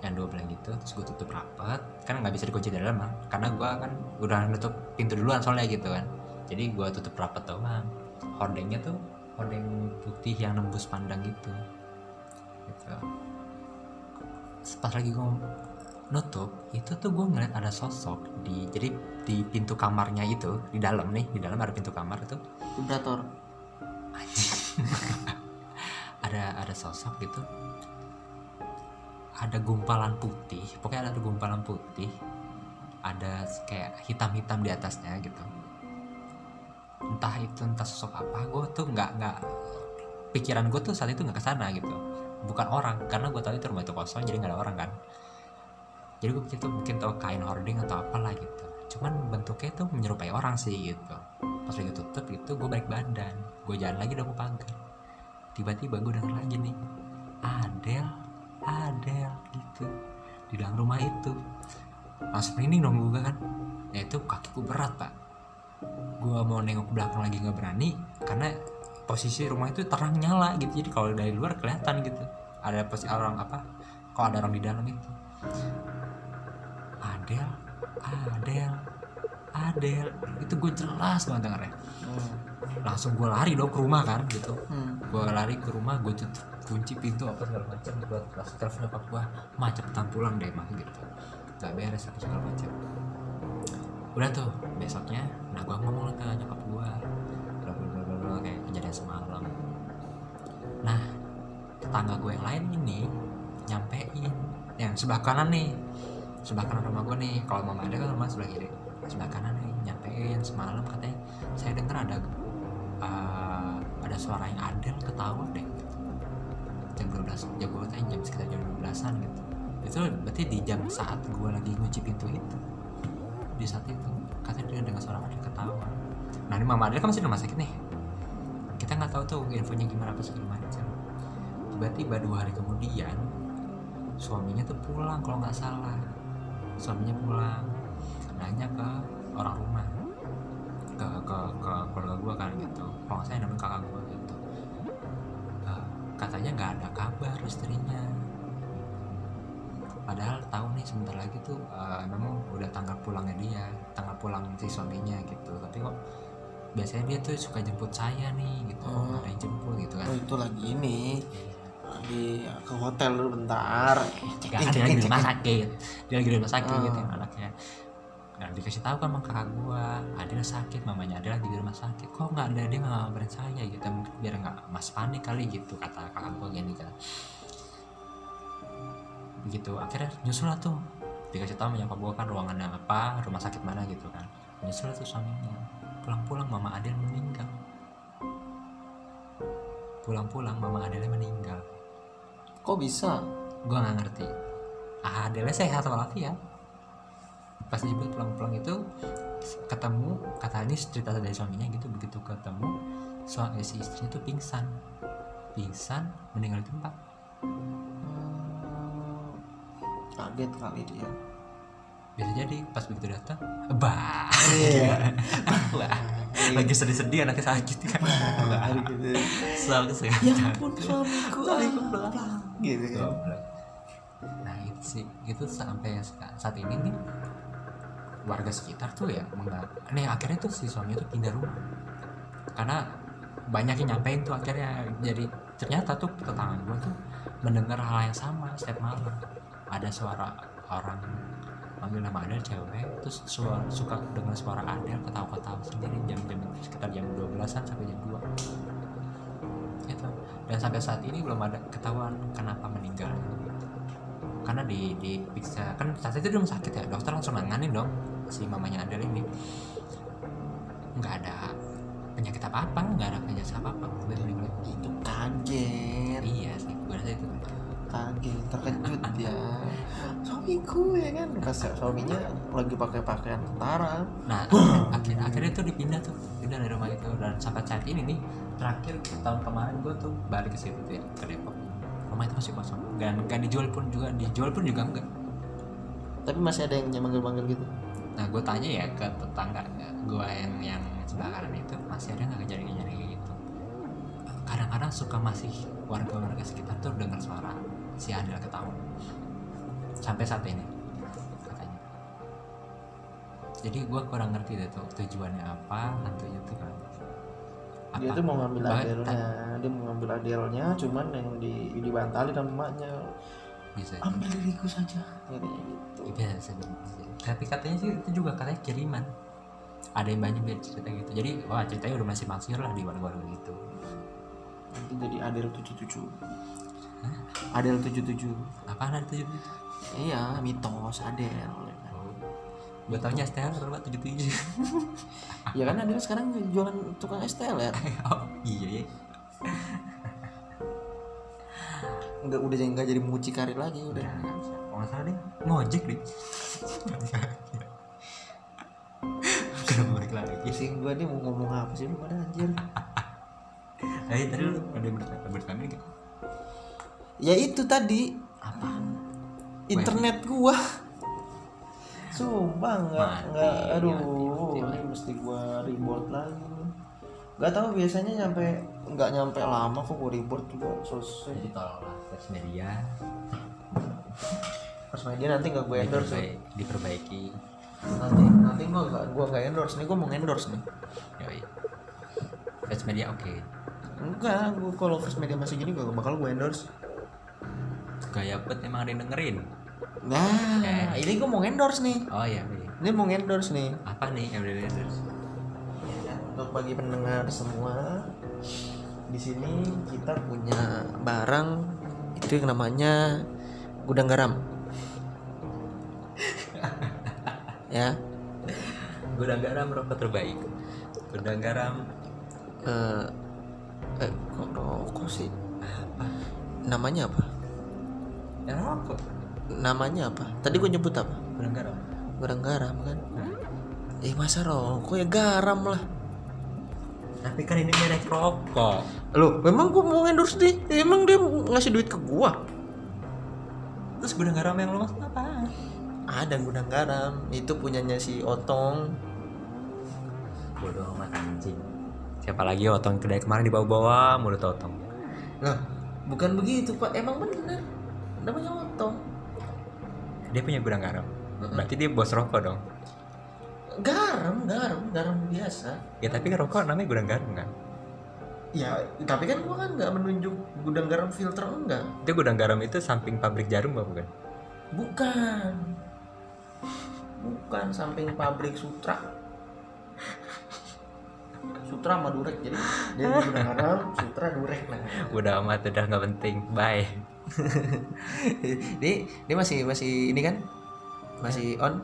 yang dua belah gitu terus gue tutup rapat. Kan nggak bisa dikunci dari dalam kan karena gue kan udah nutup pintu duluan soalnya gitu kan. Jadi gue tutup rapat doang hordengnya tuh hordeng putih yang nembus pandang gitu. Gitu. Pas lagi gue nutup itu tuh gue ngeliat ada sosok di jadi di pintu kamarnya itu di dalam nih di dalam ada pintu kamar itu. Vibrator. Ada ada sosok gitu. Ada gumpalan putih pokoknya ada gumpalan putih. Ada kayak hitam-hitam di atasnya gitu. Entah itu entah sosok apa gue tuh nggak nggak pikiran gue tuh saat itu nggak ke sana gitu. Bukan orang karena gue tahu itu rumah itu kosong jadi nggak ada orang kan jadi gue pikir tuh mungkin tau kain hoarding atau apalah gitu. Cuman bentuknya tuh menyerupai orang sih gitu. Pas lagi tutup gitu gue balik badan. Gue jalan lagi udah mau pagar. Tiba-tiba gue denger lagi nih Adel Adel gitu. Di dalam rumah itu. Langsung merinding dong gue kan. Ya itu kakiku berat pak. Gue mau nengok belakang lagi nggak berani karena posisi rumah itu terang nyala gitu. Jadi kalau dari luar kelihatan gitu. Ada posisi orang apa kalau ada orang di dalam itu Adel Adel Adel. Itu gue jelas banget dengarnya hmm. langsung gue lari dong ke rumah kan gitu. Hmm. gue lari ke rumah gue tutup kunci pintu apa segala macam gue langsung telepon nyokap gue mah cepetan pulang deh mah gitu. Nggak beres apa segala macam udah tuh besoknya nah gue ngomong ke nyokap gue bla, kayak kejadian semalam. Nah tetangga gue yang lain ini nyampein yang sebelah kanan nih sebelah kanan rumah gue nih. Kalau mama ada kan rumah sebelah kiri. Sebelah kanan nih nyampein. Semalam katanya saya dengar ada uh, ada suara yang adel ketawa deh. Gitu. jam 12 jam gue tanya jam sekitar jam 12an gitu. Itu berarti di jam saat gue lagi ngunci pintu itu di saat itu katanya dia dengar suara adel ketawa. Nah ini mama adel kan masih di rumah sakit nih. Kita nggak tahu tuh infonya gimana apa segala macam. Tiba-tiba dua hari kemudian suaminya tuh pulang kalau nggak salah suaminya pulang. Nanya ke orang rumah. Ke ke ke keluarga gue kan gitu. Kalau saya namanya kakak gue gitu. Kata katanya nggak ada kabar istrinya. Padahal tahu nih sebentar lagi tuh eh, memang udah tanggal pulangnya dia tanggal pulang si suaminya gitu. Tapi kok biasanya dia tuh suka jemput saya nih gitu. Nggak ada yang jemput gitu kan. Oh itu lagi ini lagi ke hotel dulu bentar. Ada lagi di rumah sakit dia lagi di rumah sakit Ah. gitu anaknya. Nah dikasih tahu kan kakak gua. Adil sakit mamanya Adil lagi di rumah sakit. Kok nggak ada dia nggak ngabarin saya gitu? Mungkin biar nggak mas panik kali gitu kata kakak gua gini kan. Begitu akhirnya nyusul lah tuh. Dikasih tahu nyokap gua kan ruangannya apa rumah sakit mana gitu kan. Nyusul lah tuh suaminya. Pulang-pulang mama Adil meninggal. Pulang-pulang mama Adilnya meninggal kok bisa? Gua nggak ngerti. Ah Adele sehat walafiat. Pas disebut pulang-pulang itu ketemu kata ini cerita dari suaminya gitu begitu ketemu suami si istrinya tuh pingsan. Pingsan meninggal di tempat. Hmm, kaget kali dia. Bisa jadi pas begitu datang bah. Iya. Wah, lagi sedih-sedih anaknya sakit kan? Hari gitu. Selalu ya kesehatan ampun suamiku. Suamiku ah, gitu kan. Nah itu sih. Itu sampai saat ini nih warga sekitar tuh ya menga- nih akhirnya tuh si suami tuh pindah rumah. Karena banyak yang nyampein tuh akhirnya. Jadi ternyata tuh tetangga gue tuh mendengar hal yang sama setiap malam. Ada suara orang manggil nama Adel cewek. Terus suara, suka dengar suara Adel ketawa-ketawa sendiri. Jam-jam sekitar jam 12-an sampai jam 2 itu dan sampai saat ini belum ada ketahuan kenapa meninggal. Karena di di periksa kan saat itu di rumah sakit ya. Dokter langsung nanganin dong si mamanya Adel ini. Nggak ada penyakit apa apa nggak ada penyakit apa apa itu kaget. Iya sih gue rasa itu. Kaget terkejut dia suamiku ya kan? Pas suaminya lagi pakai pakaian tentara. Nah akhir akhirnya tuh dipindah tuh. Pindah dari rumah itu. Dan sampai saat ini nih terakhir tahun kemarin gue tuh balik ke situ tuh ya ke Depok. Rumah itu masih kosong. Dan gak dijual pun juga dijual pun juga enggak. Tapi masih ada yang manggil manggil gitu? Nah gue tanya ya ke tetangga gue yang yang sebelah kanan itu masih ada nggak kejadian-kejadian kayak gitu? Kadang-kadang suka masih warga-warga sekitar tuh dengar suara si Adel ketawa sampai saat ini katanya. Jadi gue kurang ngerti deh tuh tujuannya apa hantunya tuh kan. Dia tuh mau ngambil Bah- adelnya dia mau ngambil adelnya cuman yang di dibantalin sama emaknya. Bisa. Ambil diriku saja. Katanya gitu. Bisa, bisa, bisa. tapi katanya sih itu juga katanya kiriman. Ada yang banyak biar cerita gitu. Jadi wah ceritanya udah masih masir lah di warga-warga gitu. Nanti jadi adel 77 adel 77 apaan tujuh gitu iya mitos adel gue taunya STL berapa tujuh tujuh. Ya kan adel sekarang jualan tukang STL ya? Oh iya ya nggak udah nggak jadi mucikari lagi udah. Kalau nggak salah deh ngojek deh. Kenapa balik lagi. Pusing gua nih mau ngomong apa sih lu pada anjir? Eh tadi lu ada bertanya bertanya gitu Ya itu tadi. Apa internet gua. Sumpah nggak Mati, nggak aduh mati, mati, ini mesti gua reboot lagi. Gak tahu biasanya nyampe nggak nyampe lama kok gua reboot juga selesai. jadi tolonglah first media Pas media nanti nggak gua endorse. diperbaiki, diperbaiki. Nanti nanti gua nggak gua nggak endorse nih gua mau endorse nih. Yoi. First media oke Enggak, gua kalau first media masih gini gak bakal gua endorse. gaya pet emang ada yang dengerin Nah, Eh. ini gua mau endorse nih. oh iya iya. Ini mau endorse nih. apa nih yang udah endorse? Ya, untuk bagi pendengar semua di sini kita punya barang itu yang namanya gudang garam. Ya. Gudang garam rokok terbaik. Gudang garam. Eh eh kok rokok sih? Apa? Namanya apa? Ya rokok namanya apa? Tadi gue nyebut apa? Gudang garam. Gudang garam kan? Eh masa rokok ya? Garam lah. Tapi kan ini merek rokok. Loh, memang gue mau endorse dia emang dia ngasih duit ke gua? Terus gudang garam yang lo maksud apa? Ada gudang garam. Itu punyanya si Otong. Bodoh amat anjing. Siapa lagi otong kedai kemarin dibawa-bawa mulut otong? Nah, bukan begitu pak. Emang bener? Namanya otong dia punya gudang garam. Mm-mm. berarti dia bos rokok dong? Garam garam garam biasa. Ya tapi kan rokok namanya gudang garam kan? Ya tapi kan gua kan nggak menunjuk gudang garam filter enggak. Itu gudang garam itu samping pabrik jarum apa bukan? Bukan. Bukan samping pabrik sutra. Sutra sama durek jadi dia di gudang garam sutra durek nah udah amat udah nggak penting. Bye ini ini masih masih ini kan? Masih on?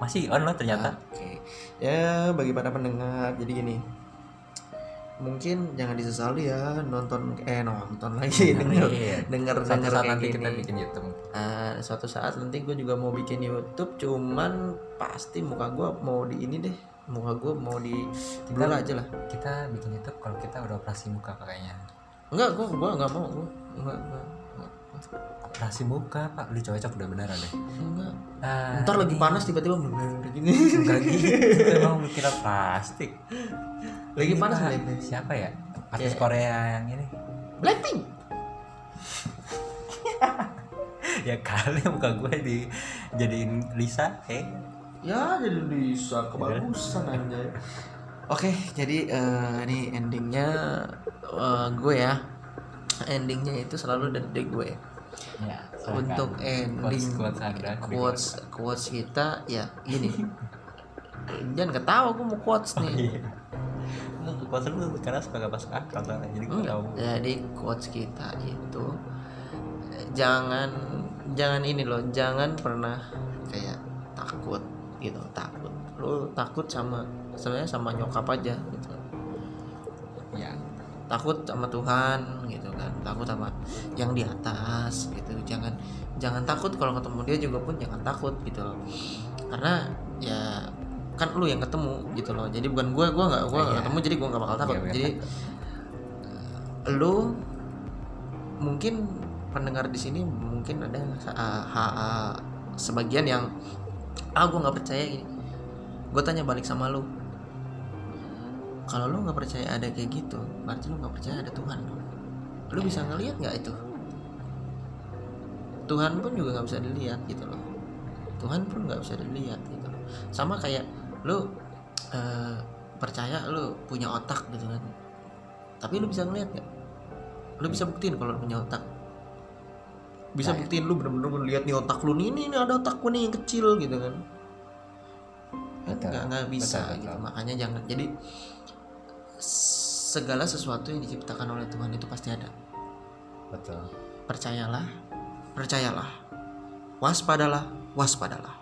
Masih on loh ternyata. Oke. Ya bagi para pendengar jadi gini. Mungkin jangan disesali ya nonton eh nonton lagi denger Iya. denger Suatu denger saat nanti gini. kita bikin YouTube. Ah, suatu saat nanti gue juga mau bikin YouTube cuman pasti muka gue mau di ini deh. Muka gue mau di blur aja lah. kita bikin YouTube kalau kita udah operasi muka kayaknya. Enggak gue gue nggak mau gue enggak enggak, operasi muka pak. Lu cocok udah beneran deh. Enggak. Ah, ntar lagi panas tiba-tiba blur gini. Enggak gitu. Emang kira plastik. Lagi Ini, panas Pak, Blackpink? siapa ya? Artis Kayak- Korea yang ini. Blackpink? Ya kali muka gue di jadiin Lisa eh Ya jadi bisa kebagusan anjay. Oke, jadi eh, ini endingnya eh, gue ya. Endingnya itu selalu dari gue. ya Untuk ending quotes anda quotes quotes kita ya gini. Jangan ketawa gue mau quotes nih. lu quotes lu karena suka gak masuk akal jadi gue tahu Jadi quotes kita itu jangan jangan ini loh, jangan pernah kayak takut gitu, takut. Lu takut sama sebenarnya sama nyokap aja gitu. ya Takut sama Tuhan gitu kan, takut sama yang di atas gitu. Jangan jangan takut kalau ketemu dia juga pun jangan takut gitu loh. Karena ya kan lu yang ketemu gitu loh. Jadi bukan gue, gue nggak gue nggak Iya. ketemu jadi gue nggak bakal takut. Bener. jadi lu mungkin pendengar di sini mungkin ada ah, ha- ah, sebagian yang ah gue nggak percaya gini gue tanya balik sama lu kalau lu nggak percaya ada kayak gitu berarti lu nggak percaya ada Tuhan dong. Lu bisa ngelihat nggak itu? Tuhan pun juga nggak bisa dilihat gitu loh. Tuhan pun nggak bisa dilihat gitu loh. Sama kayak lu eh, percaya lu punya otak gitu kan. Tapi lu bisa ngelihat nggak? Lu bisa buktiin kalau lu punya otak. Bisa Nah, buktiin lu bener-bener ngeliat nih otak lu nih ini, ini ada otak gua nih yang kecil gitu kan. Nggak nggak bisa Betul, betul. gitu. Makanya jangan jadi segala sesuatu yang diciptakan oleh Tuhan itu pasti ada. Betul. Percayalah percayalah. Waspadalah waspadalah